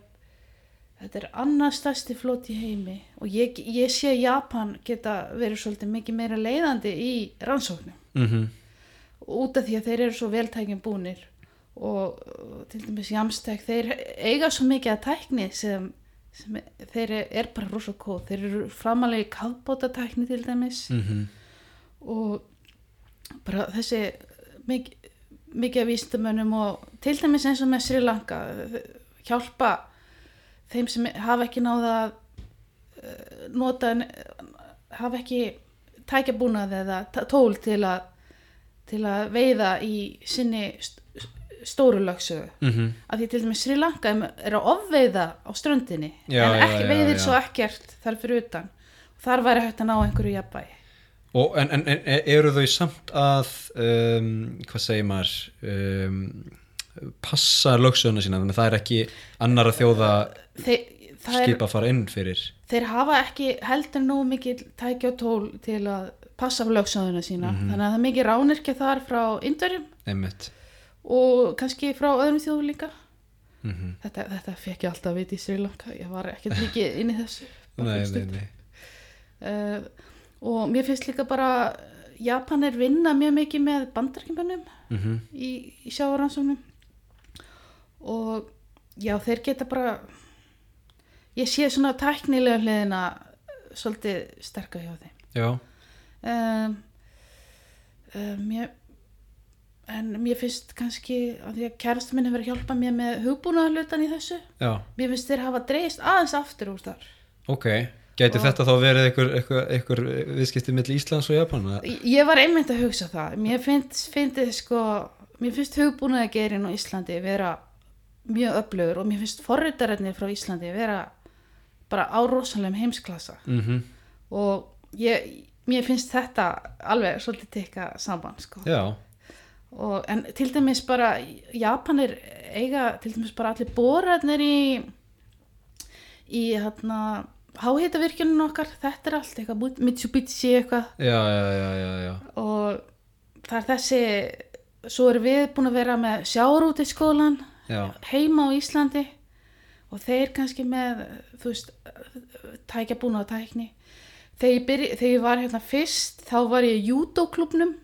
þetta er annað stærsti flot í heimi og ég, ég sé Japan geta verið svolítið mikið meira leiðandi í rannsóknum. mhm, út af því að þeir eru svo veltækjum búnir og til dæmis Jamstek, þeir eiga svo mikið að tækni sem, sem þeir er bara rosa kóð, þeir eru framalega í kafbóta tækni til dæmis. Mhm, og bara þessi mikið, mikið af vísindamönnum og til dæmis eins og með Sri Lanka hjálpa þeim sem hafa ekki náða að uh, nota hafa ekki tækjabúnað eða t- tól til að til að veiða í sinni st- stóru lögsögu. Mm af því til dæmis Sri Lanka er að ofveiða á ströndinni Já, en ekki já, veiðir já. svo ekkert þar fyrir utan. Þar væri hægt að ná einhverju jafnvægi Og en, en, en eru þau samt að um, hvað segir maður um, passa lögsöðuna sína? Þannig að það er ekki annara þjóða þeir, skipa að fara inn fyrir? þeir hafa ekki heldur nú mikið tækja og tól til að passa á lögsöðuna sína. Mhm. þannig að það er mikið ránirkja þar frá indverjum. Einmitt. Og kannski frá öðrum þjóðum líka. Mm þetta, þetta fekk ég alltaf að vita í Sri Lanka. Ég var ekkert mikið inn í þessu. Nei, nei, nei. uh, og mér finnst líka bara Japanir vinna mjög mikið með bandarkimbunum Mm í, í sjáaransóknum og já þeir geta bara ég sé svona tæknilega hliðina svolítið sterka hjá þeim. Já, um, um, ég, en mér finnst kannski að því að kærastu minn hefur hjálpað mér með hugbúnaðarlutan í þessu já, mér finnst þeir hafa dreist aðeins aftur úr þar. Ok gæti Og- þetta þá verið einhver, einhver, einhver viðskipti mill Íslands og Japan ég var einmitt að hugsa það mér finnst, sko mér finnst hugbúnaðargerin á Íslandi vera mjög öflugur og mér finnst forritararnir frá Íslandi vera bara á rosalegum heimsklassa Mhm. og ég, mér finnst þetta alveg svolítið tekka saman sko. já, og, en til dæmis bara Japanir eiga til dæmis bara allir borarnir í í hérna háhitavirkjunum okkar, þetta er allt eitthvað Mitsubishi eitthvað. Já, já, já, já, já. og það er þessi svo erum við búin að vera með sjárúti skólan heima á Íslandi og þeir kannski með þú veist tækja búin á tækni. Þegar ég, byrja, þegar ég var hérna fyrst þá var ég í judoklubnum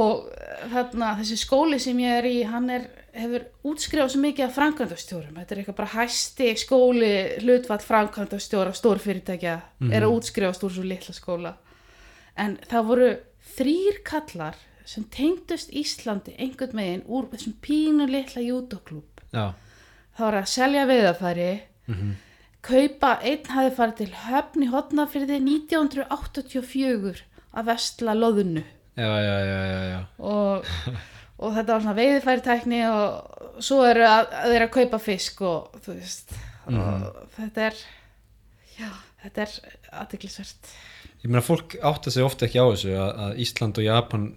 og þarna þessi skóli sem ég er í hann er, hefur útskrifað svo mikið af framkvæmdastjórum, þetta er eitthvað bara hæsti skóli hlutfall framkvæmdastjóra stórfyrirtækja er að útskrifast úr svo litla skóla. En það voru þrýr kallar sem tengdust Íslandi einhvern veginn úr þessum pínu litla já, það var að selja veiðafæri Mhm. kaupa, einn hafi farið til höfn í hotnafyrði 1984 að vestla loðunu já, já, já, já, já. og, *laughs* og þetta var svona veiðfæritækni og svo eru að, að þeir að kaupa fisk og þú veist og þetta er já, þetta er aðteglisvert Ég meina fólk átta sig ofta ekki á þessu að, að Ísland og Japan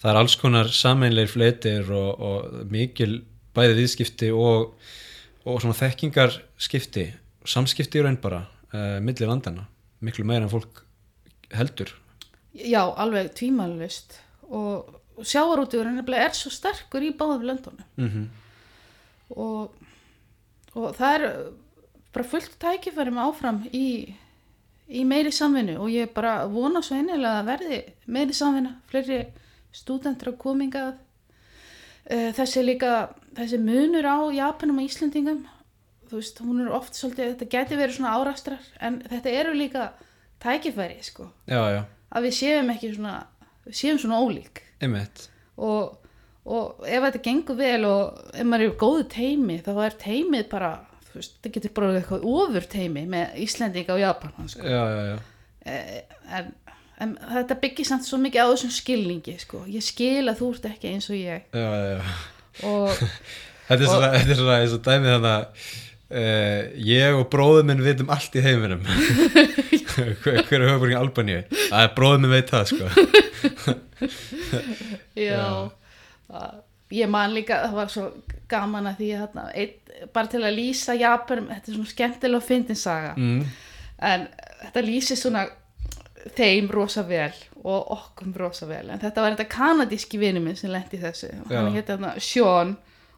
það er alls konar sameinleir fleitir og, og mikil bæði viðskipti og, og svona þekkingarskipti samskipti í raun bara uh, milli landana, miklu meira en fólk heldur. Já, alveg tvímælust og, og sjáarútugurinn er svo sterkur í báðum löndunum. Mm og, og það er bara fullt tækifæri með áfram í, í meiri samvinnu. Og ég bara vona svo einilega að verði meiri samvinna, fleiri stúdendur að komingað þessi líka, þessi munur á Japanum og Íslendingum þú veist, hún er oft svolítið, þetta geti verið svona árastrar en þetta eru líka tækifæri sko, Já, já, að við séum ekki svona, við séum svona ólík og, og ef þetta gengur vel og ef maður er í góðu teimi þá er teimið bara þú veist, það getur bara eitthvað ofur teimi með Íslendinga og Japan sko. Já, já, já, Eh, en, en þetta byggir samt svo mikið á þessum skilningi sko. ég skil að þú ert ekki eins og ég já, já, já. og *laughs* Þetta er svona, þetta er svona eins og dæmið þannig að uh, ég og bróður minn vitum allt í heiminum *laughs* *laughs* hver, hver er höfuborgin Albaníu? Að bróður minn veit það sko. Já, að- ég man líka það var svo gaman að því að þarna, einn, bara til að lýsa Japan þetta er svona skemmtilega að fyndin saga. Mm. en þetta lýsir svona þeim rosa vel og okkum rosa vel. En þetta var þetta kanadíski vinur minn sem lendi þessu. Já. hann hétt hérna Sean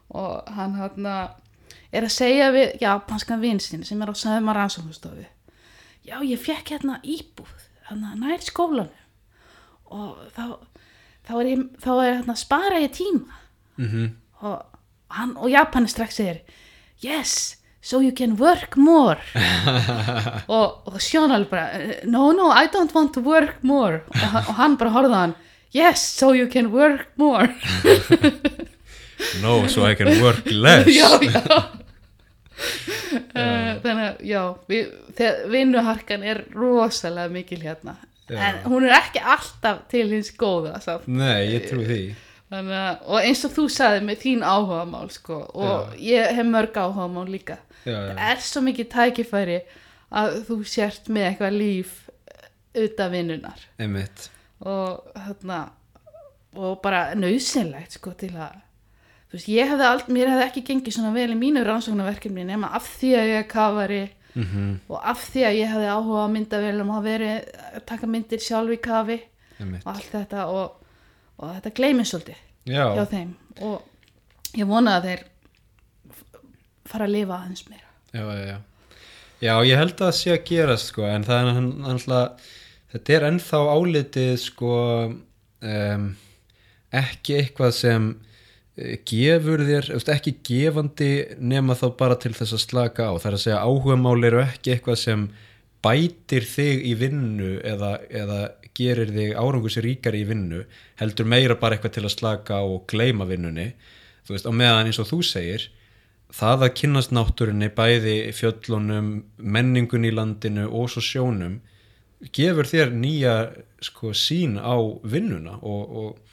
og hann hérna er að segja við japanskan vinn sinn sem er á Sæðum rannsóknustofu já ég fekk hérna íbúð hérna nær skólanum. Og þá þá er ég, þá er hérna spara ég tíma. Mm og hann og Japan strax segir yes, so you can work more. *laughs* Og, og alveg bara no, no, I don't want to work more. Og, og hann bara horfði á hann yes, so you can work more. *laughs* No, so I can work less. *laughs* Já, já þannig að já vinnuharkan er rosalega mikil hérna. Já. en hún er ekki alltaf til hins góða samt. Nei, ég trúi því. Að, og eins og þú sagði með þín áhugamál sko, og ég hef mörg áhugamál líka. Já, það já, er svo mikið tækifæri að þú sért með eitthvað líf utan vinnunar og þarna og bara nöðsynlegt sko til að veist, ég hefði aldrei, mér hefði ekki gengið svona vel í mínu rannsóknarverkefni nema af því að ég er kafari mm og af því að ég hefði áhuga á myndavélum og veri að taka myndir sjálf í kafi og allt þetta og, og þetta gleymið svolítið já, hjá þeim. Og ég vona að þeir fara að lifa aðeins meira. Já, já, já. Já, ég held að það sé að gerast sko, en það er alltaf þetta er ennþá álitið sko um, ekki eitthvað sem gefur þér, veist, ekki gefandi nema þá bara til þess að slaka á. Það er að segja áhugamál eru ekki eitthvað sem bætir þig í vinnu eða, eða gerir þig árangus ríkari í vinnu heldur meira bara eitthvað til að slaka á og gleyma vinnunni. Þú veist, á meðan eins og þú segir það að kynnast náttúrunni bæði fjöllunum, menningun í landinu og svo sjónum gefur þér nýja sko, sín á vinnuna og, og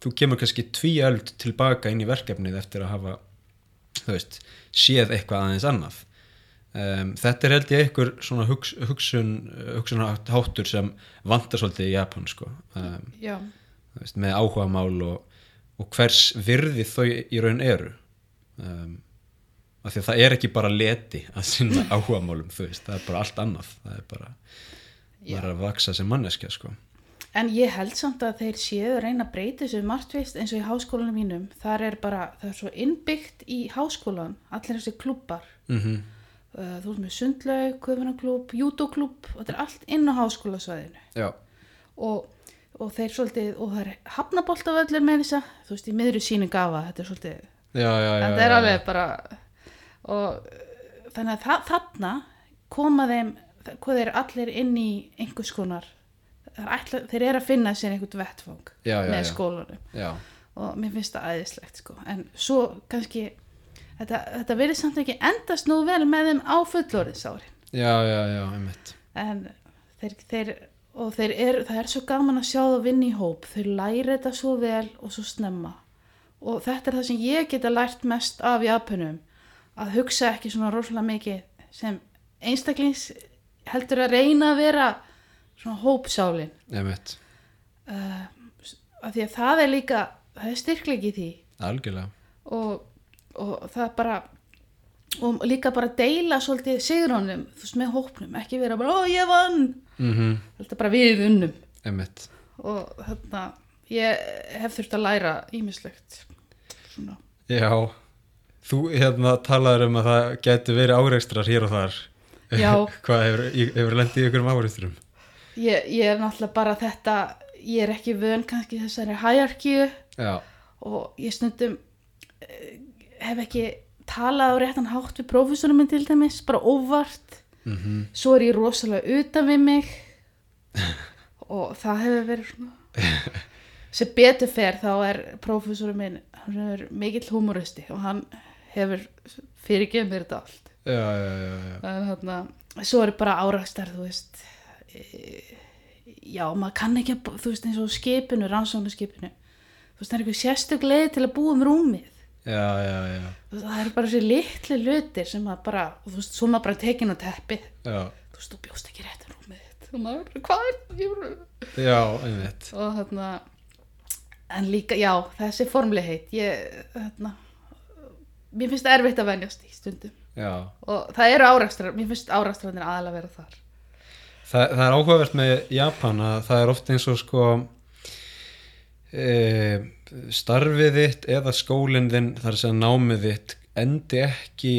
þú kemur kannski tvíöld tilbaka inn í verkefnið eftir að hafa veist, séð eitthvað aðeins annað. Um, þetta er held ég einhver svona hugs, hugsun hugsunháttur sem vantar svolítið í Japan sko. Um, veist, með áhuga mál og, og hvers virði þau í raun eru. Um, af því að það er ekki bara leti að sinna *laughs* áhuga málum það er bara allt annað. Það er bara, bara að vaksa sem manneskja sko en ég held samt að þeir séu að reyna að breyta þessu margtvist eins og í háskólanum mínum. Þar er bara, það er svo innbyggt í háskólan, allir þessi klubbar mm uh, þú veist með sundlaug, köfunaklúb, júdóklúb og þetta er allt inn á háskólasvæðinu. Já, og, og þeir svolítið, og það er hafnaboltavöllur með þessa, þú veist, í miðru sínu gafa, þetta er svolítið, já, já, já, þetta er alveg bara og þannig að þa þarna koma þeim, hvað þeir allir inn í einhvers konar ætla, þeir eru að finna sér einhvern já, með skólanum. Og mér finnst það æðislegt sko. en svo kannski þetta, þetta verið samt ekki endast nú vel með þeim á fullorðisárin já, já, já, einmitt. En þeir, þeir og þeir er, það er svo gaman að sjá það vinna í hóp. Þeir læri þetta svo vel og svo snemma. Og þetta er það sem ég geta lært mest af Japanum að hugsa ekki svona rosalega mikið sem einstaklings heldur að reyna að vera svona hópsálin. Einmitt, uh, af því að það er líka það er styrklegi í því. Algjörlega. Og, og það bara og líka bara deila svolítið sigrónum, þú veist, með hópnum. Ekki vera bara, ó, ég vann. Mm þetta er bara við unnum. Einmitt, og þarna ég hef þurft að læra ímislegt svona. Já. Þú hérna talaður um að það geti verið áreikstrar hér og þar. Já. *laughs* hvað hefur, hefur lendið ykkur um áreikstrum ég, ég er náttúrulega bara þetta ég er ekki vön kannski þessari hæjarkíu og ég stundum eh, hef ekki talað á réttan hátt við prófessorum minn til dæmis, bara óvart. Mhm. Svo er ég rosalega utan við mig. *laughs* Og það hefur verið svona sem betur fer þá er prófessorum minn hann er mikill humoristi og hann hefur fyrirgefið mér þetta allt. Já, já, já, já. en þarna, svo er bara árakstar þú veist já, maður kann ekki að, þú veist eins og skipinu, rannsóknu skipinu þú veist, það er eitthvað sérstök leið til að búa um rúmið. Já, já, já, veist, það eru bara þessi litli lutir sem maður bara, og þú veist, svo maður bara tekin á teppið. Já, þú veist, þú bjóst ekki rétt um rúmið þitt. Og maður, bara, hvað er ég, já, einmitt. Og þarna en líka, já, þessi formlegheit ég, þarna mér finnst erfitt að venjast í stundum. Já, og það eru árakstrar, mér finnst árakstrarnir aðalega vera þar Þa, það er áhugavert með Japan að það er oft eins og sko e, starfið þitt eða skólinn þinn þar sem námið þitt endi ekki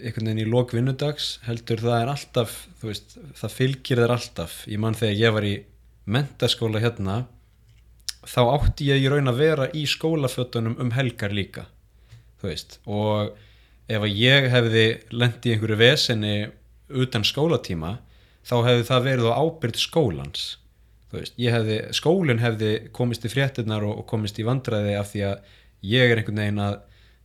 einhvern veginn í lok vinnudags heldur það er alltaf veist, það fylgir þér alltaf. Ég mann þegar ég var í mentaskóla hérna þá átti ég í raun að vera í skólafötunum um helgar líka veist. Og ef ég hefði lent í einhverju vesenni utan skólatíma þá hefði það verið á ábyrgð skólans. Veist, hefði, skólinn hefði komist í fréttinnar og, og komist í vandræði af því að ég er einhvern veginn að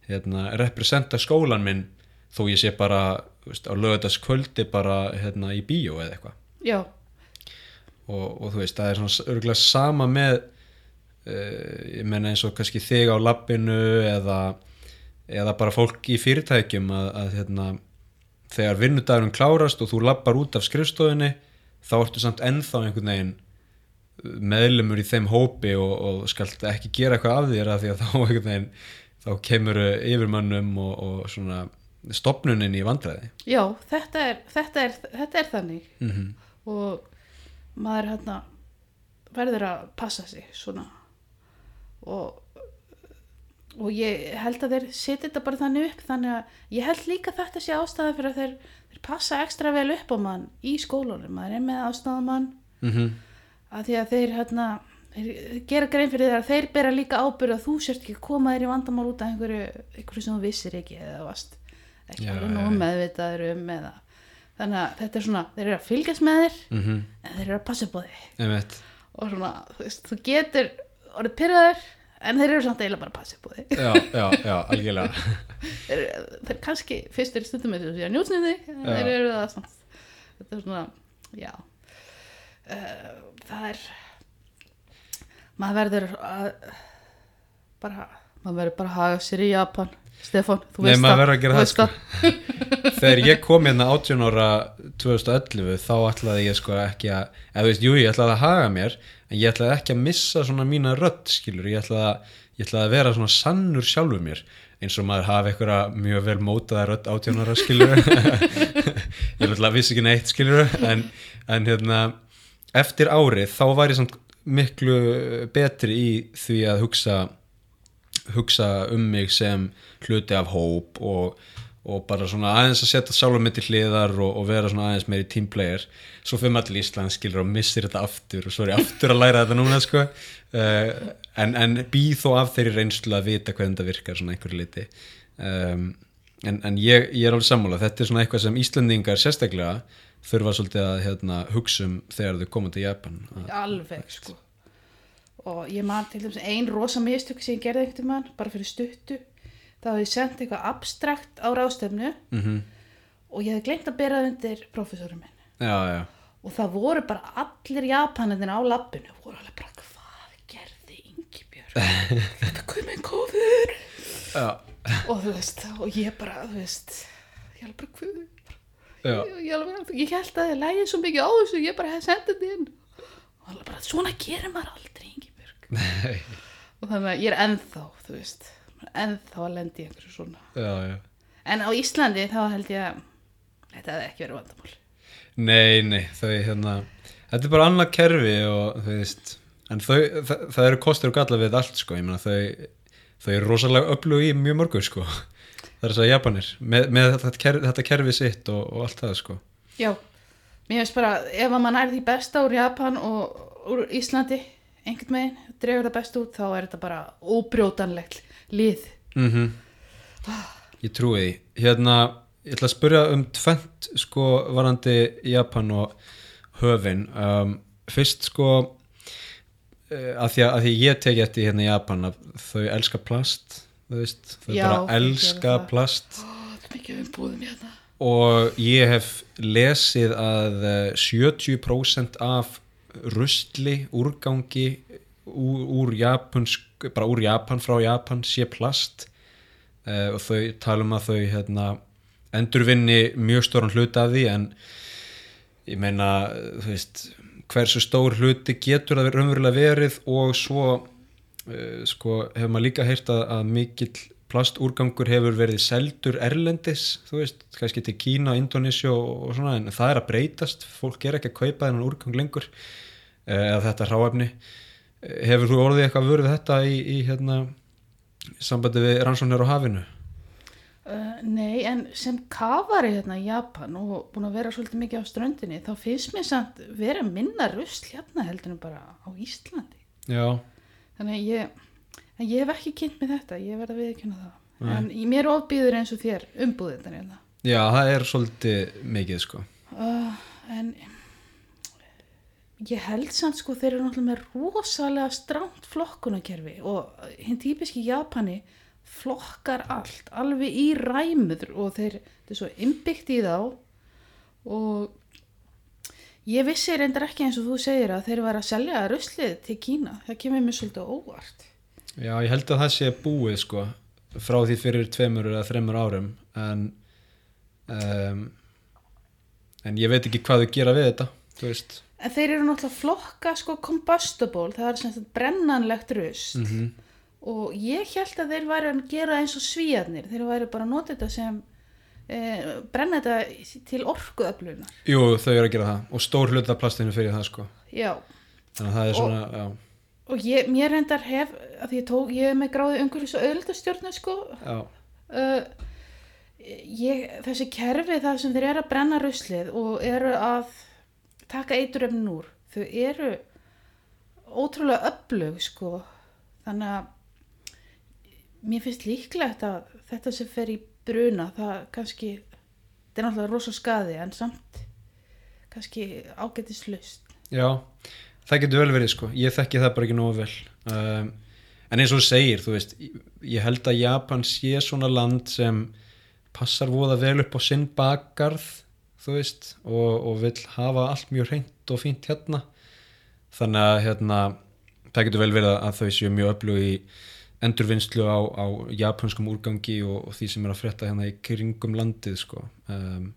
hérna, representa skólan minn þó ég sé bara veist, á lögadaskvöldi bara hérna, í bíó eða eitthvað. Já, og, og þú veist, það er svona örgulega sama með uh, ég menna eins og kannski þig á lappinu eða, eða bara fólk í fyrirtækjum að, að hérna, þegar vinnudagurinn klárast og þú lappar út af skrifstofinni þá ertu samt ennþá einhvern veginn meðlumur í þeim hópi og, og skalt ekki gera eitthvað af þér af því að þá *laughs* einhvern veginn þá kemur yfirmönnum og, og svona stopnunin í vandræði. Já, þetta er, þetta er, þetta er þannig. Mm og maður hérna verður að passa sig svona. Og og ég held að þeir setja þetta bara þannig upp þannig að ég held líka þetta sé ástæða fyrir að þeir, þeir passa ekstra vel upp á mann í skólunum, maður er með ástæðamann -hmm. að því að þeir hérna þeir gera grein fyrir þeir að þeir bera líka ábyrð að þú sért ekki koma þér í vandamál út af einhverju, einhverju sem þú vissir ekki eða varst ekki alveg nú meðvitaður um eða þannig að þetta er svona, þeir eru að fylgjast með þér Mm en þeir eru að passa upp á Einmitt. og svona, þú veist, þú getur orðið pyrraður en þeir eru samt eiginlega bara að passa upp á þig já, já, já, algjörlega. *laughs* Þeir, þeir kannski fyrst er stundum með þessu að njótsnið þig en þeir eru það samt. Þetta er svona, já. Uh, það er maður verður að bara, maður verður bara að haga sér í Japan. Stefán, þú Nei, veist maður það verður að gera það, sko. *laughs* þegar ég kom hérna 18 ára 2011 þá ætlaði ég sko ekki að eða þú veist, jú, ég ætlaði að haga mér en ég ætlaði ekki að missa svona mína rödd skilur, ég ætlaði að, ég ætlaði að vera svona sannur sjálfur mér eins og maður hafi einhverja mjög vel mótaða rödd 18 ára skilur ég ætlaði vissi ekki neitt skilur en, en hérna eftir árið þá var ég samt miklu betri í því að hugsa hugsa um mig sem hluti af hóp og, og bara svona aðeins að setja sjálfum mitt í hliðar og, og vera svona aðeins meiri teamplayer svo fyrir maður til Ísland skilur og missir þetta aftur. Og svo er ég aftur að læra þetta núna sko. Uh, en, en býð þó af þeirri reynslu að vita hvernig þetta virkar svona einhverju liti um, en, en ég, ég er alveg sammála. Þetta er svona eitthvað sem Íslandingar sérstaklega þurfa svolítið að hérna, hugsa um þegar þau koma til Japan. Alveg sko. Og ég man til dæmis ein rosa mistök sem ég gerði einhvern mann, bara fyrir stuttu þá hafði ég sendt eitthvað abstrakt á ráðstefnu mm og ég hefði gleymt að bera það undir professorum minn. Já, já, og það voru bara allir japanendin á lappinu voru alveg bara hvað gerði Ingibjörg? Þetta komið kofur og þú veist, og ég bara þú veist, ég alveg bara hvað ég, ég, ég held að ég lægi svo mikið á þessu ég bara hefði sendið þetta inn. Og alveg bara, svona gerir maður aldrei Ingibjörg. Nei, og þannig að ég er ennþá, þú veist ennþá að lendi í einhverju svona. Já, já. En á Íslandi þá held ég að þetta hefði ekki verið vandamál. Nei, nei, þau hérna Þetta er bara annað kerfi og þú veist en þau, það, það eru kostur og galla við allt sko, ég meina þau þau eru rosalega öflug í mjög mörgu sko. Það er þess að Japanir með, með þetta, kerfi, þetta kerfi sitt og, og allt það sko. Já, mér finnst bara ef að mann er því besta úr Japan og úr Íslandi einhvern veginn, dregur það best út þá er þetta bara óbrjótanlegt lið. Mm Ég trúi því. Hérna, ég ætla að spyrja um tvent sko varandi Japan og höfin. Um, fyrst sko uh, að, því að, að því ég teki eftir hérna Japan að þau elska plast þú veist, þau Já, bara þau elska plast. Ó, hérna. Og ég hef lesið að eh, 70% af rusli, úrgangi úr, úr Japansk bara úr Japan, frá Japan sé plast. Uh, og þau tala um að þau hérna, endurvinni mjög stóran hluta af því en ég meina, veist hversu stór hluti getur það raunverulega verið og svo uh, sko hefur maður líka heyrt að, að mikill plastúrgangur hefur verið seldur erlendis, þú veist, kannski til Kína, Indonesia og, og svona, en það er að breytast, fólk er ekki að kaupa þennan úrgang lengur eh, eða þetta hráefni. Eh, Hefur þú orðið eitthvað vörð þetta í, í hérna, sambandi við rannsóknir á hafinu? Uh, nei, en sem kafari hérna í Japan og búin að vera svolítið mikið á ströndinni þá finnst mér samt vera minna rusl hérna heldur en bara á Íslandi Já, þannig að ég, en ég hef ekki kynnt með þetta ég verð að viðkynna það Nei. en mér ofbýður eins og þér umbúðið þetta hérna já, það er svolítið mikið sko. uh, en ég held samt sko þeir eru náttúrulega með rosalega stránt flokkunarkerfi og hinn típiski Japani flokkar allt alveg í ræmur og þeir, þetta er svo innbyggt í þá og Ég vissi reyndar ekki eins og þú segir að þeir væri að selja ruslið til Kína. Það kemur mér svolítið óvart. Já, ég held að það sé búið sko frá því fyrir tveimur eða þreimur árum en um, en ég veit ekki hvað þau gera við þetta þú veist. En þeir eru náttúrulega flokka sko combustible, það er sem sagt brennanlegt rusl. Mm og ég held að þeir væri að gera eins og svíjarnir, þeir væri bara að nota þetta sem e, brenna þetta til orkuöflunar. Jú, þau eru að gera það og stór hluta plastinu fyrir það sko. Já, þannig að það er svona, já, og ég, mér reyndar hef, að ég tók, ég er með gráði umhverfis og auðvitastjórnu sko, uh, ég, þessi kerfi það sem þeir eru að brenna ruslið og eru að taka eituröfnin úr, þau eru ótrúlega öflug sko, þannig að mér finnst líklegt að þetta sem fer í bruna, það kannski þetta er náttúrulega rosa skaði en samt kannski ágætis lust. já það getur vel verið sko, ég þekki það bara ekki nógu vel. Um, en eins og þú segir þú veist, ég held að Japan sé svona land sem passar voða vel upp á sinn bakgarð þú veist, og, og vil hafa allt mjög hreint og fínt hérna. Þannig að hérna það getur vel verið að þau séu mjög öflug í endurvinnslu á, á japanskum úrgangi og, og því sem er að frétta hérna í kringum landið sko. Um,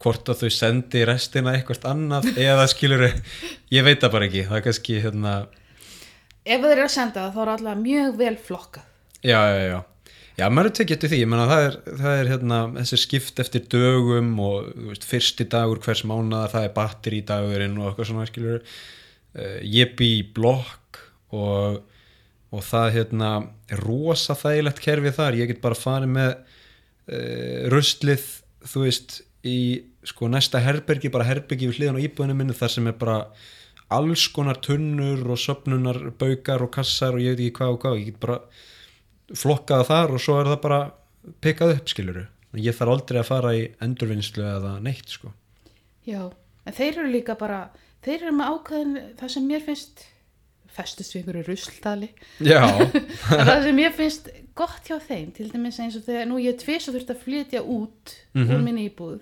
hvort að þau sendi restina eitthvað annað eða skilur ég veit það bara ekki, það er kannski hérna Ef þeir eru að senda það þá er alltaf mjög vel flokkað. já, já, já. Já, maður tekið eftir því, menna það er, það er hérna, þessi skipt eftir dögum og veist, fyrsti dagur hvers mánaðar, það er batteri dagurinn og eitthvað svona, skilur uh, ég bý í blokk og, og það hérna, er rosa þægilegt kerfið þar, ég get bara farið með uh, ruslið, þú veist, í sko næsta herbergi, bara herbergi við hliðan á íbúðinu minni þar sem er bara alls konar tunnur og söpnunar baukar og kassar og ég veit ekki hvað og hvað, ég get bara flokkaða þar og svo er það bara pikkað upp skiluru ég þarf aldrei að fara í endurvinnslu eða neitt sko. Já, en þeir eru líka bara, þeir eru með ákveðin það sem mér finnst festust við einhverju *laughs* en það sem mér finnst gott hjá þeim til dæmis eins og þegar nú ég tvis og þurft að flytja út Mhm. úr minni íbúð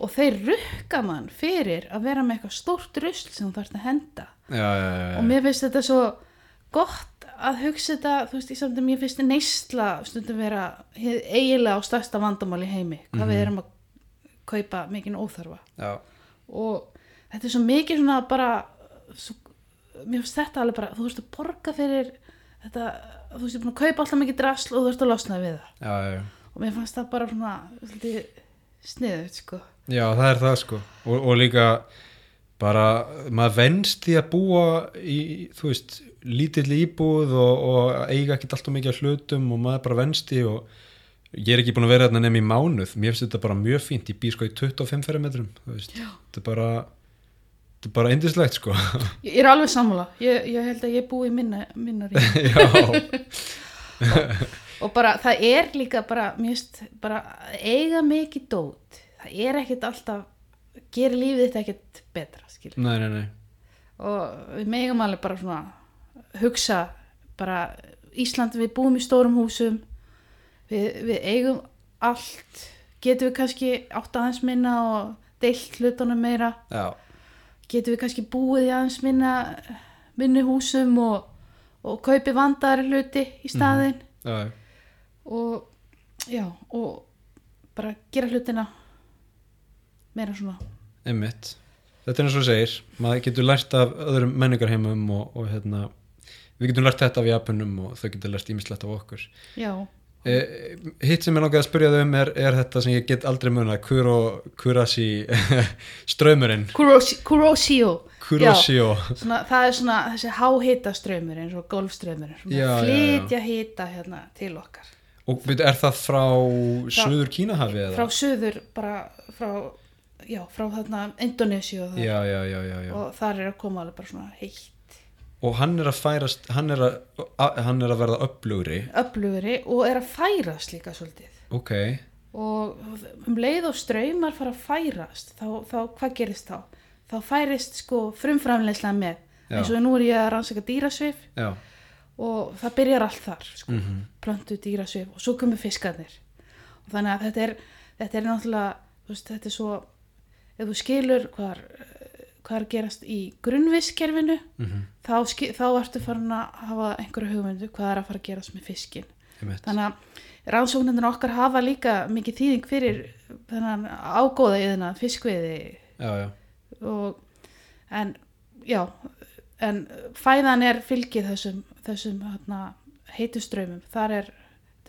og þeir rukka mann fyrir að vera með eitthvað stórt rusl sem þú þarfst að henda. Já, já, já, og mér finnst þetta svo gott að hugsa þetta þú veist, í samt að mér finnst neysla stundum vera eiginlega á stærsta vandamál í heimi, hvað Mhm. við erum að kaupa mikinn óþarfa. Já, og þetta er svo mikið svona bara svo, mér finnst þetta alveg bara þú veist að borga fyrir þetta þú veist, ég er búin að kaupa alltaf mikið drasl og þú veist að losna við það. Já, já, já. og mér fannst það bara svona sniðut sko já það er það sko. Og, og líka bara maður venst því að búa í, þú veist, lítill íbúð og, og eiga ekkert alltaf mikið af hlutum og maður bara venst því og ég er ekki búin að vera þarna nefn í mánuð. Mér finnst þetta bara mjög fínt, ég býr sko í 25 fermetrum, þú veist, þetta er bara þetta er bara indislegt sko. *laughs* Ég er alveg sammála, ég, ég held að ég búi minna, minna rík *laughs* já, *laughs* og bara það er líka bara, finnst bara eiga mikið dót það er ekkert alltaf gerir lífið þetta ekkert betra skil. nei, nei, nei. Og við megum alveg bara svona hugsa bara Ísland við búum í stórum húsum. Við, við eigum allt. Getum við kannski átt aðeins minna og deilt hlutunum meira? Já, getum við kannski búið í aðeins minna minni húsum og, og kaupi vandaðari hluti í staðinn? Já, og já og bara gera hlutina meira svona. Einmitt. Þetta er eins og segir, maður getur lært af öðrum menningarheimum og, og hérna við getum lært þetta af Japunum og þau getur lært ímislegt af okkur. Já, Eh, hitt sem ég langaði að spyrja þau um er, er þetta sem ég get aldrei munað Kuro, Kurasi *laughs* ströymurinn Kuroshio. Kurosio svona, það er svona þessi háhita ströymur eins og golfströymur flytja hita hérna til okkar. Og er það frá Suður Kínahafi eða? frá söður bara frá, já, frá þarna Indonési og, það, já, já, já, já, já. og þar er að koma alveg bara svona heitt. Og hann er að færast hann er að, að, hann er að verða upplugri öflugri og er að færast líka svolítið. Ok, og um leið og ströymar fara að færast þá, þá hvað gerist þá? þá færist sko frumframleyslega með. Já. eins og nú er ég að rannsaka dýrasvif já, og það byrjar allt þar sko, Mhm. plöntu dýrasvif og svo komur fiskarnir. Og þannig að þetta er, þetta er náttúrulega veist, þetta er svo ef þú skilur hvar, hvað að gerast í grunnvisskerfinu Mhm. þá, ski- þá ertu farin að hafa einhverju hugmyndu hvað er að fara að gerast með fiskin þannig að rannsóknirnar okkar hafa líka mikið þýðing fyrir þennan ágóða yðina fiskveiði. Já, já, og en já en fæðan er fylgið þessum, þessum hérna, heituströymum þar er,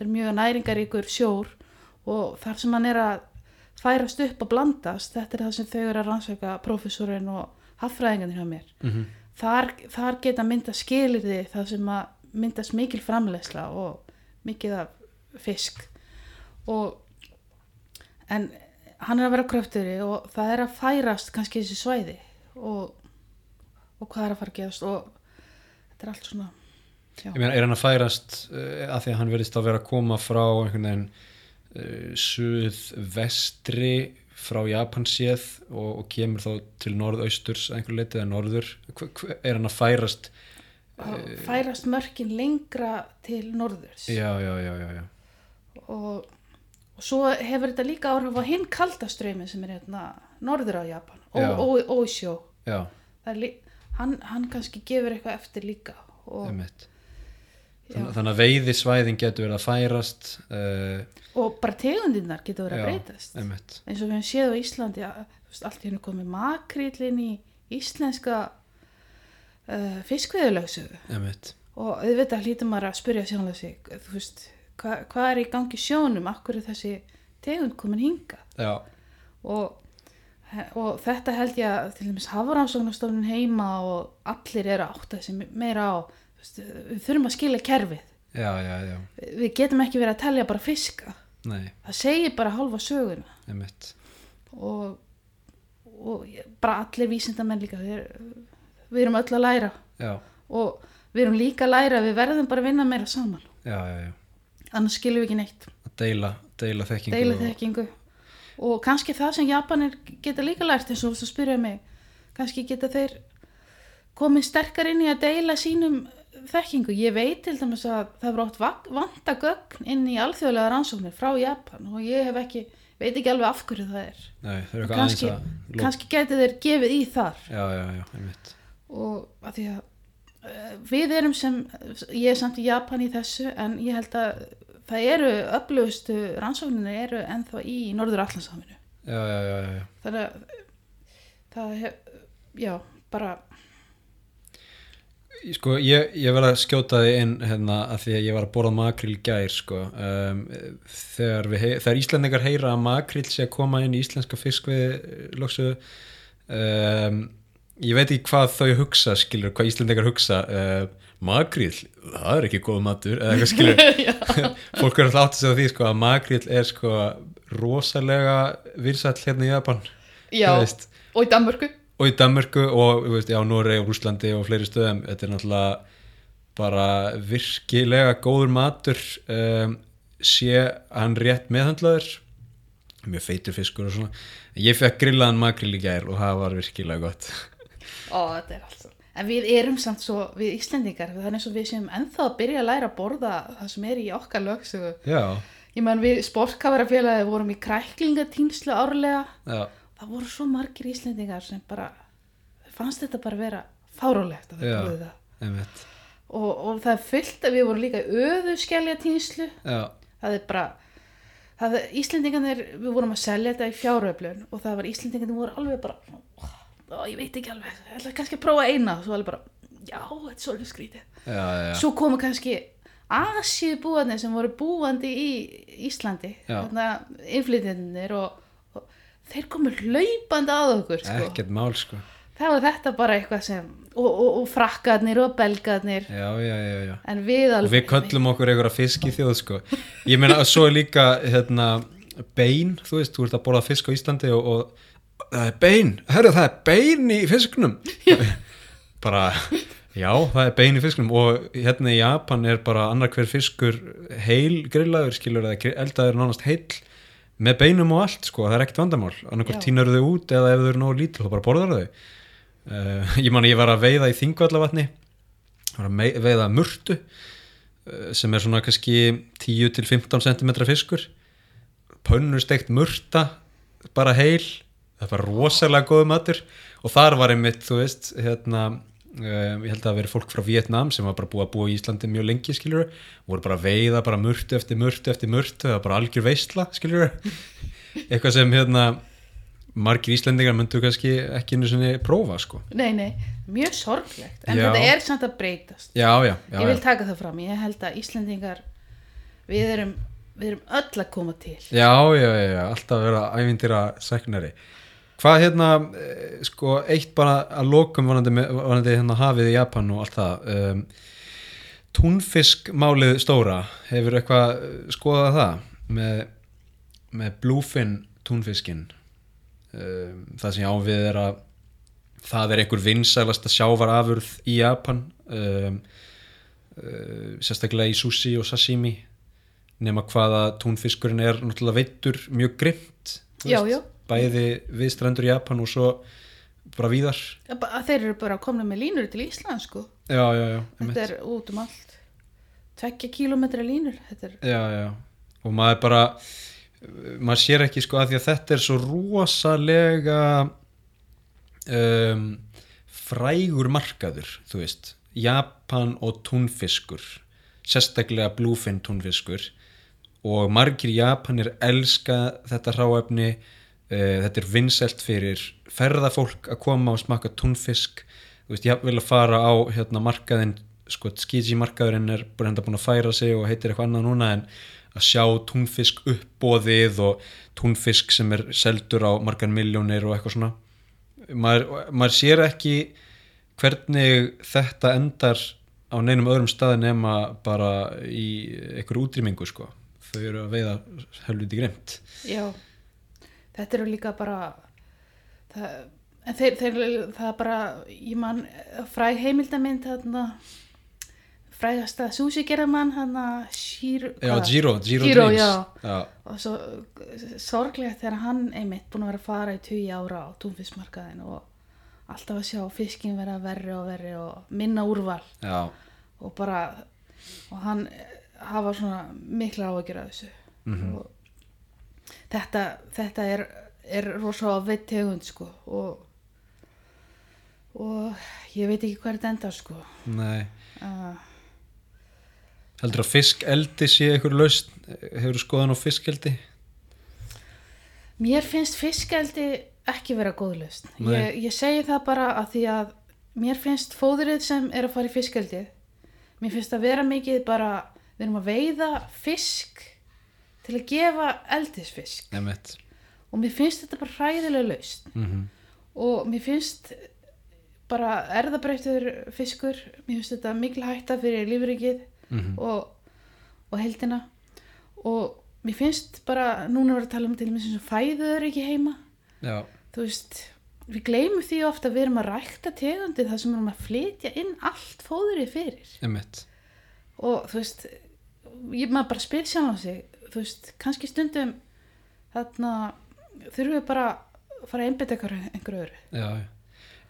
er mjög næringaríkur sjór og þar sem hann er að færast upp og blandast þetta er það sem þau eru að rannsaka professorinn og haffræðingarnir hjá mér. Mhm. þar, þar geta mynda skilirði það sem að myndast mikil framleysla og mikið af fisk. Og en hann er að vera kröfturi og það er að færast kannski þessi svæði og, og hvað er að fara að gerast og þetta er allt svona meina, er hann að færast uh, að því að hann verðist að vera að koma frá einhvern veginn uh, suð-vestri frá Japan séð og, og kemur þá til norðausturs að einhver leiti eða norður. Er hann að færast að færast mörkin lengra til norðurs. Já, já, já, já, já. og, og svo hefur þetta líka áhrif á hinn kaldaströymi sem er hérna norður á Japan. Og, og, og sjó já. Það lí- hann, hann kannski gefur eitthvað eftir líka og, Þann, þannig að veiðisvæðin getur verið að færast uh, og bara tegundinnar getur verið að breytast. einmitt. Eins og við hefum séð á Íslandi að veist, allt í hennu komið makríl inn í íslenska uh, fiskveðulögsögu og auðvitað hlýtur maður að spyrja sjálflega sig þú veist, hva, hvað er í gangi sjónum? Akkur er þessi tegund komin hinga og, og þetta held ég að til dæmis hafaránsóknastofnun heima og allir eru að átta þessi meira á veist, við þurfum að skilja kerfið. Já, já, já. Við getum ekki verið að telja bara fiska nei, það segir bara hálfa söguna. Einmitt. Og, og bara allir vísindamenn líka við, við erum öll að læra. Já, og við erum líka að læra við verðum bara að vinna meira saman. Já, já, já. Annars skiljum við ekki neitt. Að deila, deila þekkingu deila og- þekkingu. Og kannski það sem Japanir geta líka lært eins og þú spyrjaði mig kannski geta þeir komið sterkar inn í að deila sínum þekkingu. Ég veit til dæmis að það er oft vanta gögn inn í alþjóðlega rannsóknir frá Japan og ég hef ekki veit ekki alveg af hverju það er. Nei, þau eru eitthvað aðeins að kannski geti þeir gefið í þar. Já, já, já, einmitt. Og að því að uh, við erum sem, ég er samt í Japan í þessu en ég held að það eru öflugustu rannsókninu eru ennþá í Norður Allandsafinu já, já, já, já, já. þannig að það hef, já, bara Sko, ég, ég verð að skjóta því inn hérna að því að ég var að borða makril gær sko. um, þegar, hei- þegar Íslandingar heyra að makril sé að koma inn í íslenska fiskvið loksu um, ég veit ekki hvað þau hugsa skilur, hvað Íslandingar hugsa. Uh, makril, það er ekki góð matur eða eitthvað skilur. *laughs* *laughs* Fólk er alltaf átt að segja því sko, að makril er sko rosalega virsall hérna í Japan já, og í Danmörku og í Danmörku og veist, já, Noregi og Rúslandi og fleiri stöðum, þetta er náttúrulega bara virkilega góður matur um, sé hann rétt meðhandlaður mjög feitur fiskur og svona. Ég fekk grillaðan makril í gær og það var virkilega gott. Ó, þetta er alls En við erum samt svo, við Íslendingar, eins og við séum ennþá að byrja að læra að borða það sem er í okkar lögsögu. já, Ég menn við sportkafarafélagi vorum í kræklingatínslu árlega. já, Það voru svo margir Íslendingar sem bara, fannst þetta bara vera fárálegt að það búið það. Og, og það er fullt að við vorum líka öðu skellja tínslu. já, Það er bara, það er Íslendingarnir, við vorum að selja þetta í fjáröflun og það var Íslendingarnir voru alveg bara, ó, ég veit ekki alveg, ég ætla kannski að prófa eina og svo alveg bara, já, þetta er svolítið skrítið. já, já. Svo komu kannski Asíu búanir sem voru búandi í Íslandi, Já. þarna innflytjandinir og, og þeir komu hlaupandi að okkur, sko. ekkert mál sko. Það var þetta bara eitthvað sem, og, og, og frakkarnir og belgarnir, já, já, já, já. En við og alveg. við köllum okkur einhverja fisk í þjóð sko. ég meina að svo er líka hérna, bein, þú veist, þú ert að borða fisk á Íslandi og, og það er bein, herru það er bein í fisknum bara já, það er bein í fisknum og hérna í Japan er bara annar hver fiskur heil grillaður skilur eða eldaður nánast heil með beinum og allt sko, það er ekkert vandamál. Annarkvært Já. tínar þau út eða ef þau eru nógu lítil þá bara borðar þau. Uh, ég man að ég var að veiða í þingvallavatni var að veiða murtu eh, sem er svona kannski 10 til 15 cm fiskur. Pönnusteikt murta bara heil. Það bara rosalega góð matur. Og þar var einmitt, þú veist hérna, um, ég held að það veri fólk frá Vietnam sem var bara búið að búa í Íslandi mjög lengi skiljur, voru bara að veiða bara murtu eftir murtu eftir murtu, það var bara algjör veistla skiljur, eitthvað sem hérna margir Íslendingar myndu kannski ekki einu sinni prófa sko. Nei, nei, mjög sorglegt en Já. þetta er samt að breytast. Já, já, já, ég vil taka það fram, ég held að Íslendingar við erum, við erum öll að koma til. Já, já, já, já, alltaf að vera ævindýra sæknari. Hvað hérna, eh, sko, eitt bara að lokum vanandi, með- vanandi hérna hafið í Japan og allt það. Um, túnfiskmálið stóra, hefur eitthvað eh, skoðað það með, með bluefin túnfiskin? Um, það sem ég ávið er að það er einhver vinsælasta sjávarafurð í Japan, um, uh, sérstaklega í sushi og sashimi nema hvaða túnfiskurinn er náttúrulega veittur mjög grimt Já, já. Bæði við strendur Japan og svo bara víðar. Þeir eru bara komna með línur til Ísland sko. já, já, já, þetta er út um allt. Tveggja kílómetra línur er, já, já. Og maður bara maður sér ekki sko að því að þetta er svo rosalega um, frægur markaður þú veist, Japan og túnfiskur sérstaklega bluefin túnfiskur. Og margir Japanir elska þetta ráefni uh, þetta er vinsælt fyrir ferðafólk að koma og smakka túnfisk. Þú veist, ég vil að fara á hérna, markaðin, sko, skiji markaðurinn er bara enda búin að færa sig og heitir eitthvað annað núna en að sjá túnfisk uppbóðið og túnfisk sem er seldur á margar miljónir og eitthvað svona. Maður, maður sér ekki hvernig þetta endar á neinum öðrum staði nema bara í einhverju útrýmingu sko. Þau eru að veiða helviti grimt já þetta eru líka bara það, en þeir, þeir, það er bara ég man fræg heimildamind þarna frægasta sushi gerðamann hann að Shiro Já? Giro, Giro, Giro, já. já, og svo sorglegt þegar hann einmitt búin að vera að fara í 20 ára á túnfiskmarkaðin og alltaf að sjá fiskin vera verri og verri og minna úrval já, og bara og hann hafa svona mikla áhyggjur af þessu Mhm. og þetta, þetta er, er rosa á veitt tegund sko og og ég veit ekki hvað þetta endar sko nei uh, heldur að fiskeldi sé einhver laust hefur skoðan á fiskeldi Mér finnst fiskeldi ekki vera góð lausn. Nei. Ég, ég segi það bara að því að mér finnst fóðrið sem er að fara í fiskeldið, mér finnst að vera mikið bara, við erum að veiða fisk til að gefa eldisfisk. Emmett og mér finnst þetta bara hræðilega lausn. Mm -hmm. og mér finnst bara erðabreytur fiskur, mér finnst þetta mikil hætta fyrir lífrikið Mhm. og, og heldina og mér finnst bara, núna var að tala um til mér sem fæður ekki heima. Já, þú veist, við gleymum því ofta að við erum að rækta tegundi þar sem við erum að flytja inn allt fóðrið fyrir. Emmett og þú veist ég maður bara spyr sjálf á sig þú veist, kannski stundum þarna þurfum við bara að fara að einbytta einhverju öðru já.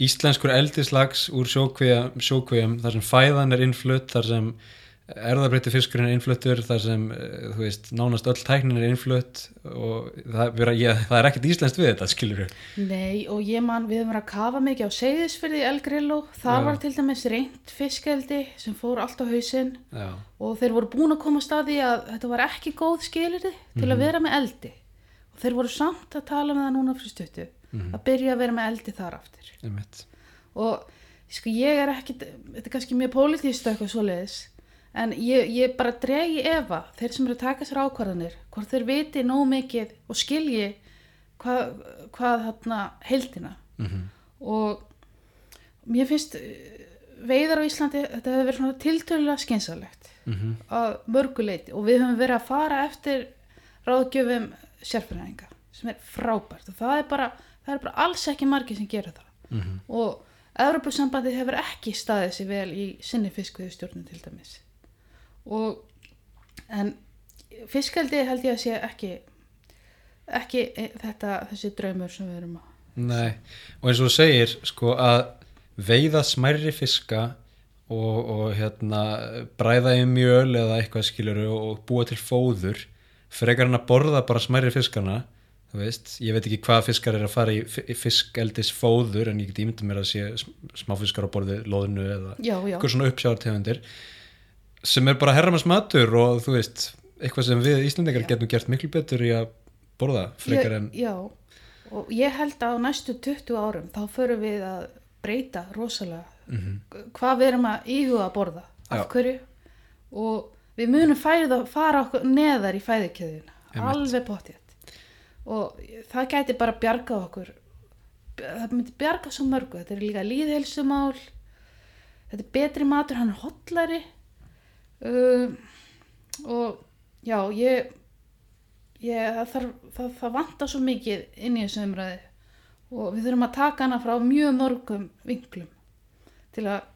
Íslenskur eldislags úr sjókvíum þar sem fæðan er innflutt þar sem erðabreyti fiskurinn er innfluttur þar sem, eh, þú veist, nánast öll tæknin er innflutt og það, vera, ég, það er ekkert íslenskt við þetta, skilur við Nei, og ég man, við höfum verið að kafa mikið á Seyðisfyrði í El Grillo, þar Já. var til dæmis reynt fiskeldi sem fór allt á hausinn já, og þeir voru búin að koma að staði að þetta var ekki góð skilirði til að vera með eldi. Og þeir voru samt að tala með það núna fyrir stuttu að byrja að vera með eldi þar aftur. Og sko ég er ekki þetta er kannski mjög pólitíst og eitthvað svoleiðis en ég, ég bara dregi efa þeir sem eru að taka sér ákvarðanir hvort þeir viti nóg mikið og skilji hvað, hvað þarna heildina. Mm og mér finnst eh, veiðar á Íslandi þetta hefur verið svona tiltölulega skynsalegt -hmm. að mörguleiti og við höfum verið að fara eftir ráðgjöfum sérfræðinga sem er frábært. Og það er bara, það er bara alls ekki margir sem gera það. Mhm. og Evropasambandið hefur ekki staðið sér vel í sinni fiskveiðstjórnum til dæmis og en fiskaldi held ég að sé ekki ekki e- þetta þessi draumur sem við erum að Nei, og eins og þú segir sko að veiða smærri fiska og, og hérna bræða í mjöl eða eitthvað skilur og búa til fóður frekar en að borða bara smærri fiskana þú veist, ég veit ekki hvað fiskar er að fara í fi- í fiskeldis fóður en ég get ímyndið mér að sé sm- smáfiskar á borði loðinu eða eitthvað svona uppsjáartegundir sem er bara herramans matur og þú veist, eitthvað sem við Íslandingar getum gert miklu betur í að borða frekar en já og ég held að á næstu 20 árum þá förum við að breyta rosalega. Hvað við erum að íhuga að borða af. Já. hverju? Og við munum fæða, fara okkur neðar í fæðikjöðina Einmitt. alveg pottið og það gæti bara bjargað okkur. Það myndi bjarga svo mörgu. Þetta er líka líðhelsumál þetta er betri matur, hann er hotlari um, og já, ég, ég það, þarf, það, það vantar svo mikið inn í þessu umræði og við þurfum að taka hana frá mjög mörgum vinklum til að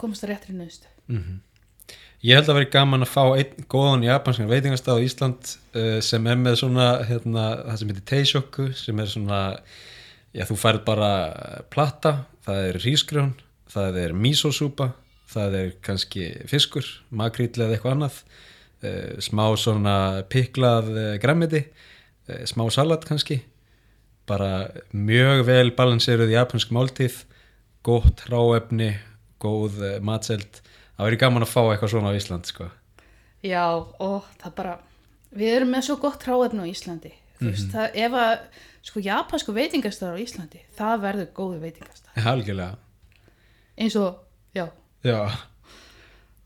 komast að réttri nöðstu Ég held að veri gaman að fá einn góðan japanskan veitingastað á Ísland uh, sem er með svona hérna, það sem heitir teishoku sem er svona já þú færð bara platta það er rísgrjón, það er misosúpa, það er kannski fiskur, makríll eða eitthvað annað uh, smá svona piklað uh, græmiti uh, smá salat kannski. Bara mjög vel balanseruð japansk máltíð gott ráefni, góð matseld. Það verið gaman að fá eitthvað svona á Ísland sko. Já, og það bara við erum með svo gott ráefni á Íslandi. Þú veist, það, ef að sko japansku veitingastæður á Íslandi það verður góðu veitingastæð algjörlega. Eins og, já, já.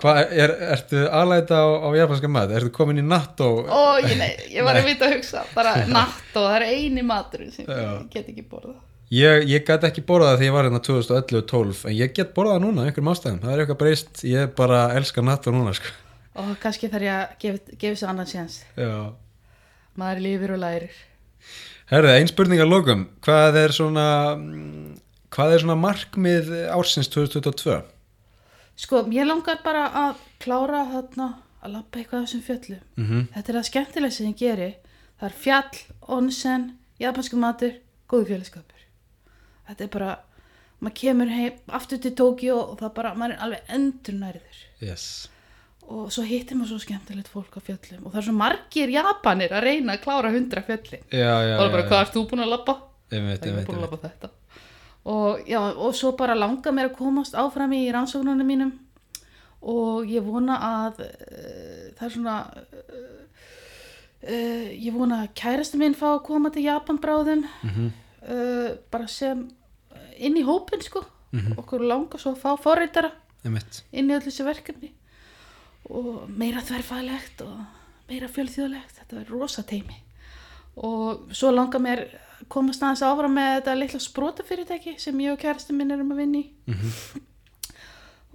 Hvað er, ertu aðlæta á, á japanska mat? Ertu komin í natto? Ó, ég, nei, ég var að vita að hugsa bara natt og það er eini matur sem Já. ég get ekki borða ég, ég gæti ekki borðað það því ég var hérna 2011-12 en ég get borðað það núna, einhverjum ástæðum. Það er eitthvað breyst, ég bara elska natto núna sko. og kannski þarf ég að gefa, gefa sér annan séns. Já. Maður lifir og lærir. Herði, ein spurning að lokum, hvað er svona mm, hvað er svona markmið ársins 2022? Sko, ég langar bara að klára þarna að lappa eitthvað af þessum fjöllum Mm -hmm. þetta er það skemmtilega sem ég geri það er fjall, onsen, japansku matur góðu fjöldskapur þetta er bara, maður kemur heim aftur til Tókíó og það bara maður er alveg endur nærður yes. og svo hittir maður svo skemmtilegt fólk á fjöllum og það er svo margir japanir að reyna að klára hundra fjöllin já, já, og það er bara, já, hvað ert þú búin að lappa? Einmitt, búin að einmitt. lappa þetta og, já, og svo bara langar mér að komast áfram í rannsóknunum mínum. Og ég vona að uh, það er svona uh, uh, ég vona að kærasta minn fá að koma til Japan bráðum Mhm. uh, bara sem inn í hópin sko. Mhm. okkur langar svo að fá forreitara inn í öll þessi verkefni. Og meira þverfæðlegt og meira fjölþjóðlegt. Þetta er rosa teimi og svo langar mér komast aðeins áfram með þetta litla sprótafyrirtæki sem ég og kærasti minn erum að vinna í.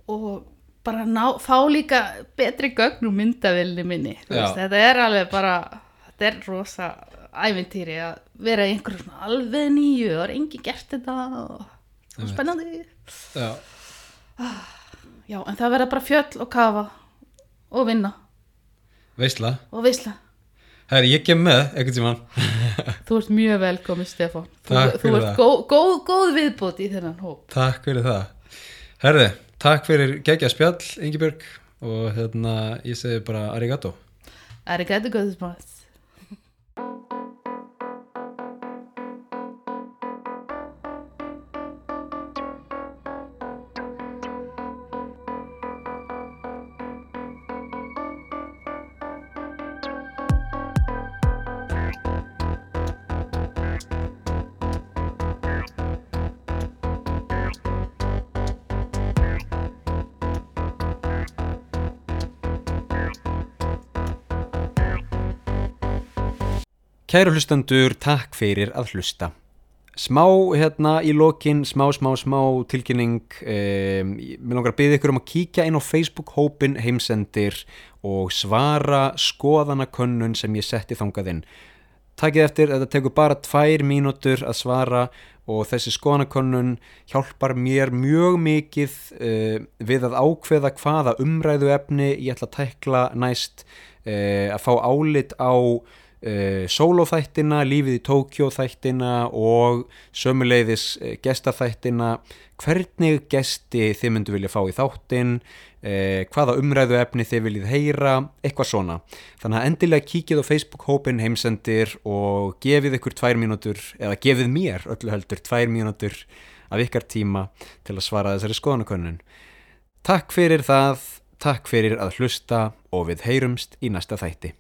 Og bara ná, fá líka betri gögn úr myndavilni minni. Veist, þetta er alveg bara þetta er rosa ævintýri að vera í einhverju svona alveg nýju og er engin gert þetta og, og spennandi. Já. Já, en það verða bara fjöll og kafa og vinna. Veistla og veisla. Herri, ég kem með, ekkert tímann *laughs* Þú ert mjög velkomin, Stefán. Þú, Takk þú fyrir ert það. góð, góð, góð viðbót í þennan hóp. Takk fyrir það Herði, takk fyrir geggja spjall Ingibjörg og hérna ég segi bara arigato Arigato gozaimasu. Kæru hlustendur, takk fyrir að hlusta. Smá hérna í lokin, smá, smá, smá tilkynning. Um, mér langar að byggja ykkur um að kíkja inn á Facebook-hópin heimsendir og svara skoðanakönnun sem ég setti þangað inn. Takið eftir, þetta tekur bara tvær mínútur að svara og þessi skoðanakönnun hjálpar mér mjög mikið uh, við að ákveða hvaða umræðu efni ég ætla að tækla næst, uh, að fá álit á uh, sólóþættina, lífið í Tókjó þættina og sömuleiðis uh, gestaþættina hvernig gesti þið myndu vilja fá í þáttin eh, hvaða umræðu efni þið viljið heyra, eitthvað svona. Þannig að endilega kíkið á Facebook-hópin heimsendir og gefið ykkur tvær mínútur, eða gefið mér öllu heldur tvær mínútur af ykkar tíma til að svara þessari skoðanakönnun. Takk fyrir það, takk fyrir að hlusta og við heyrumst í næsta þætti.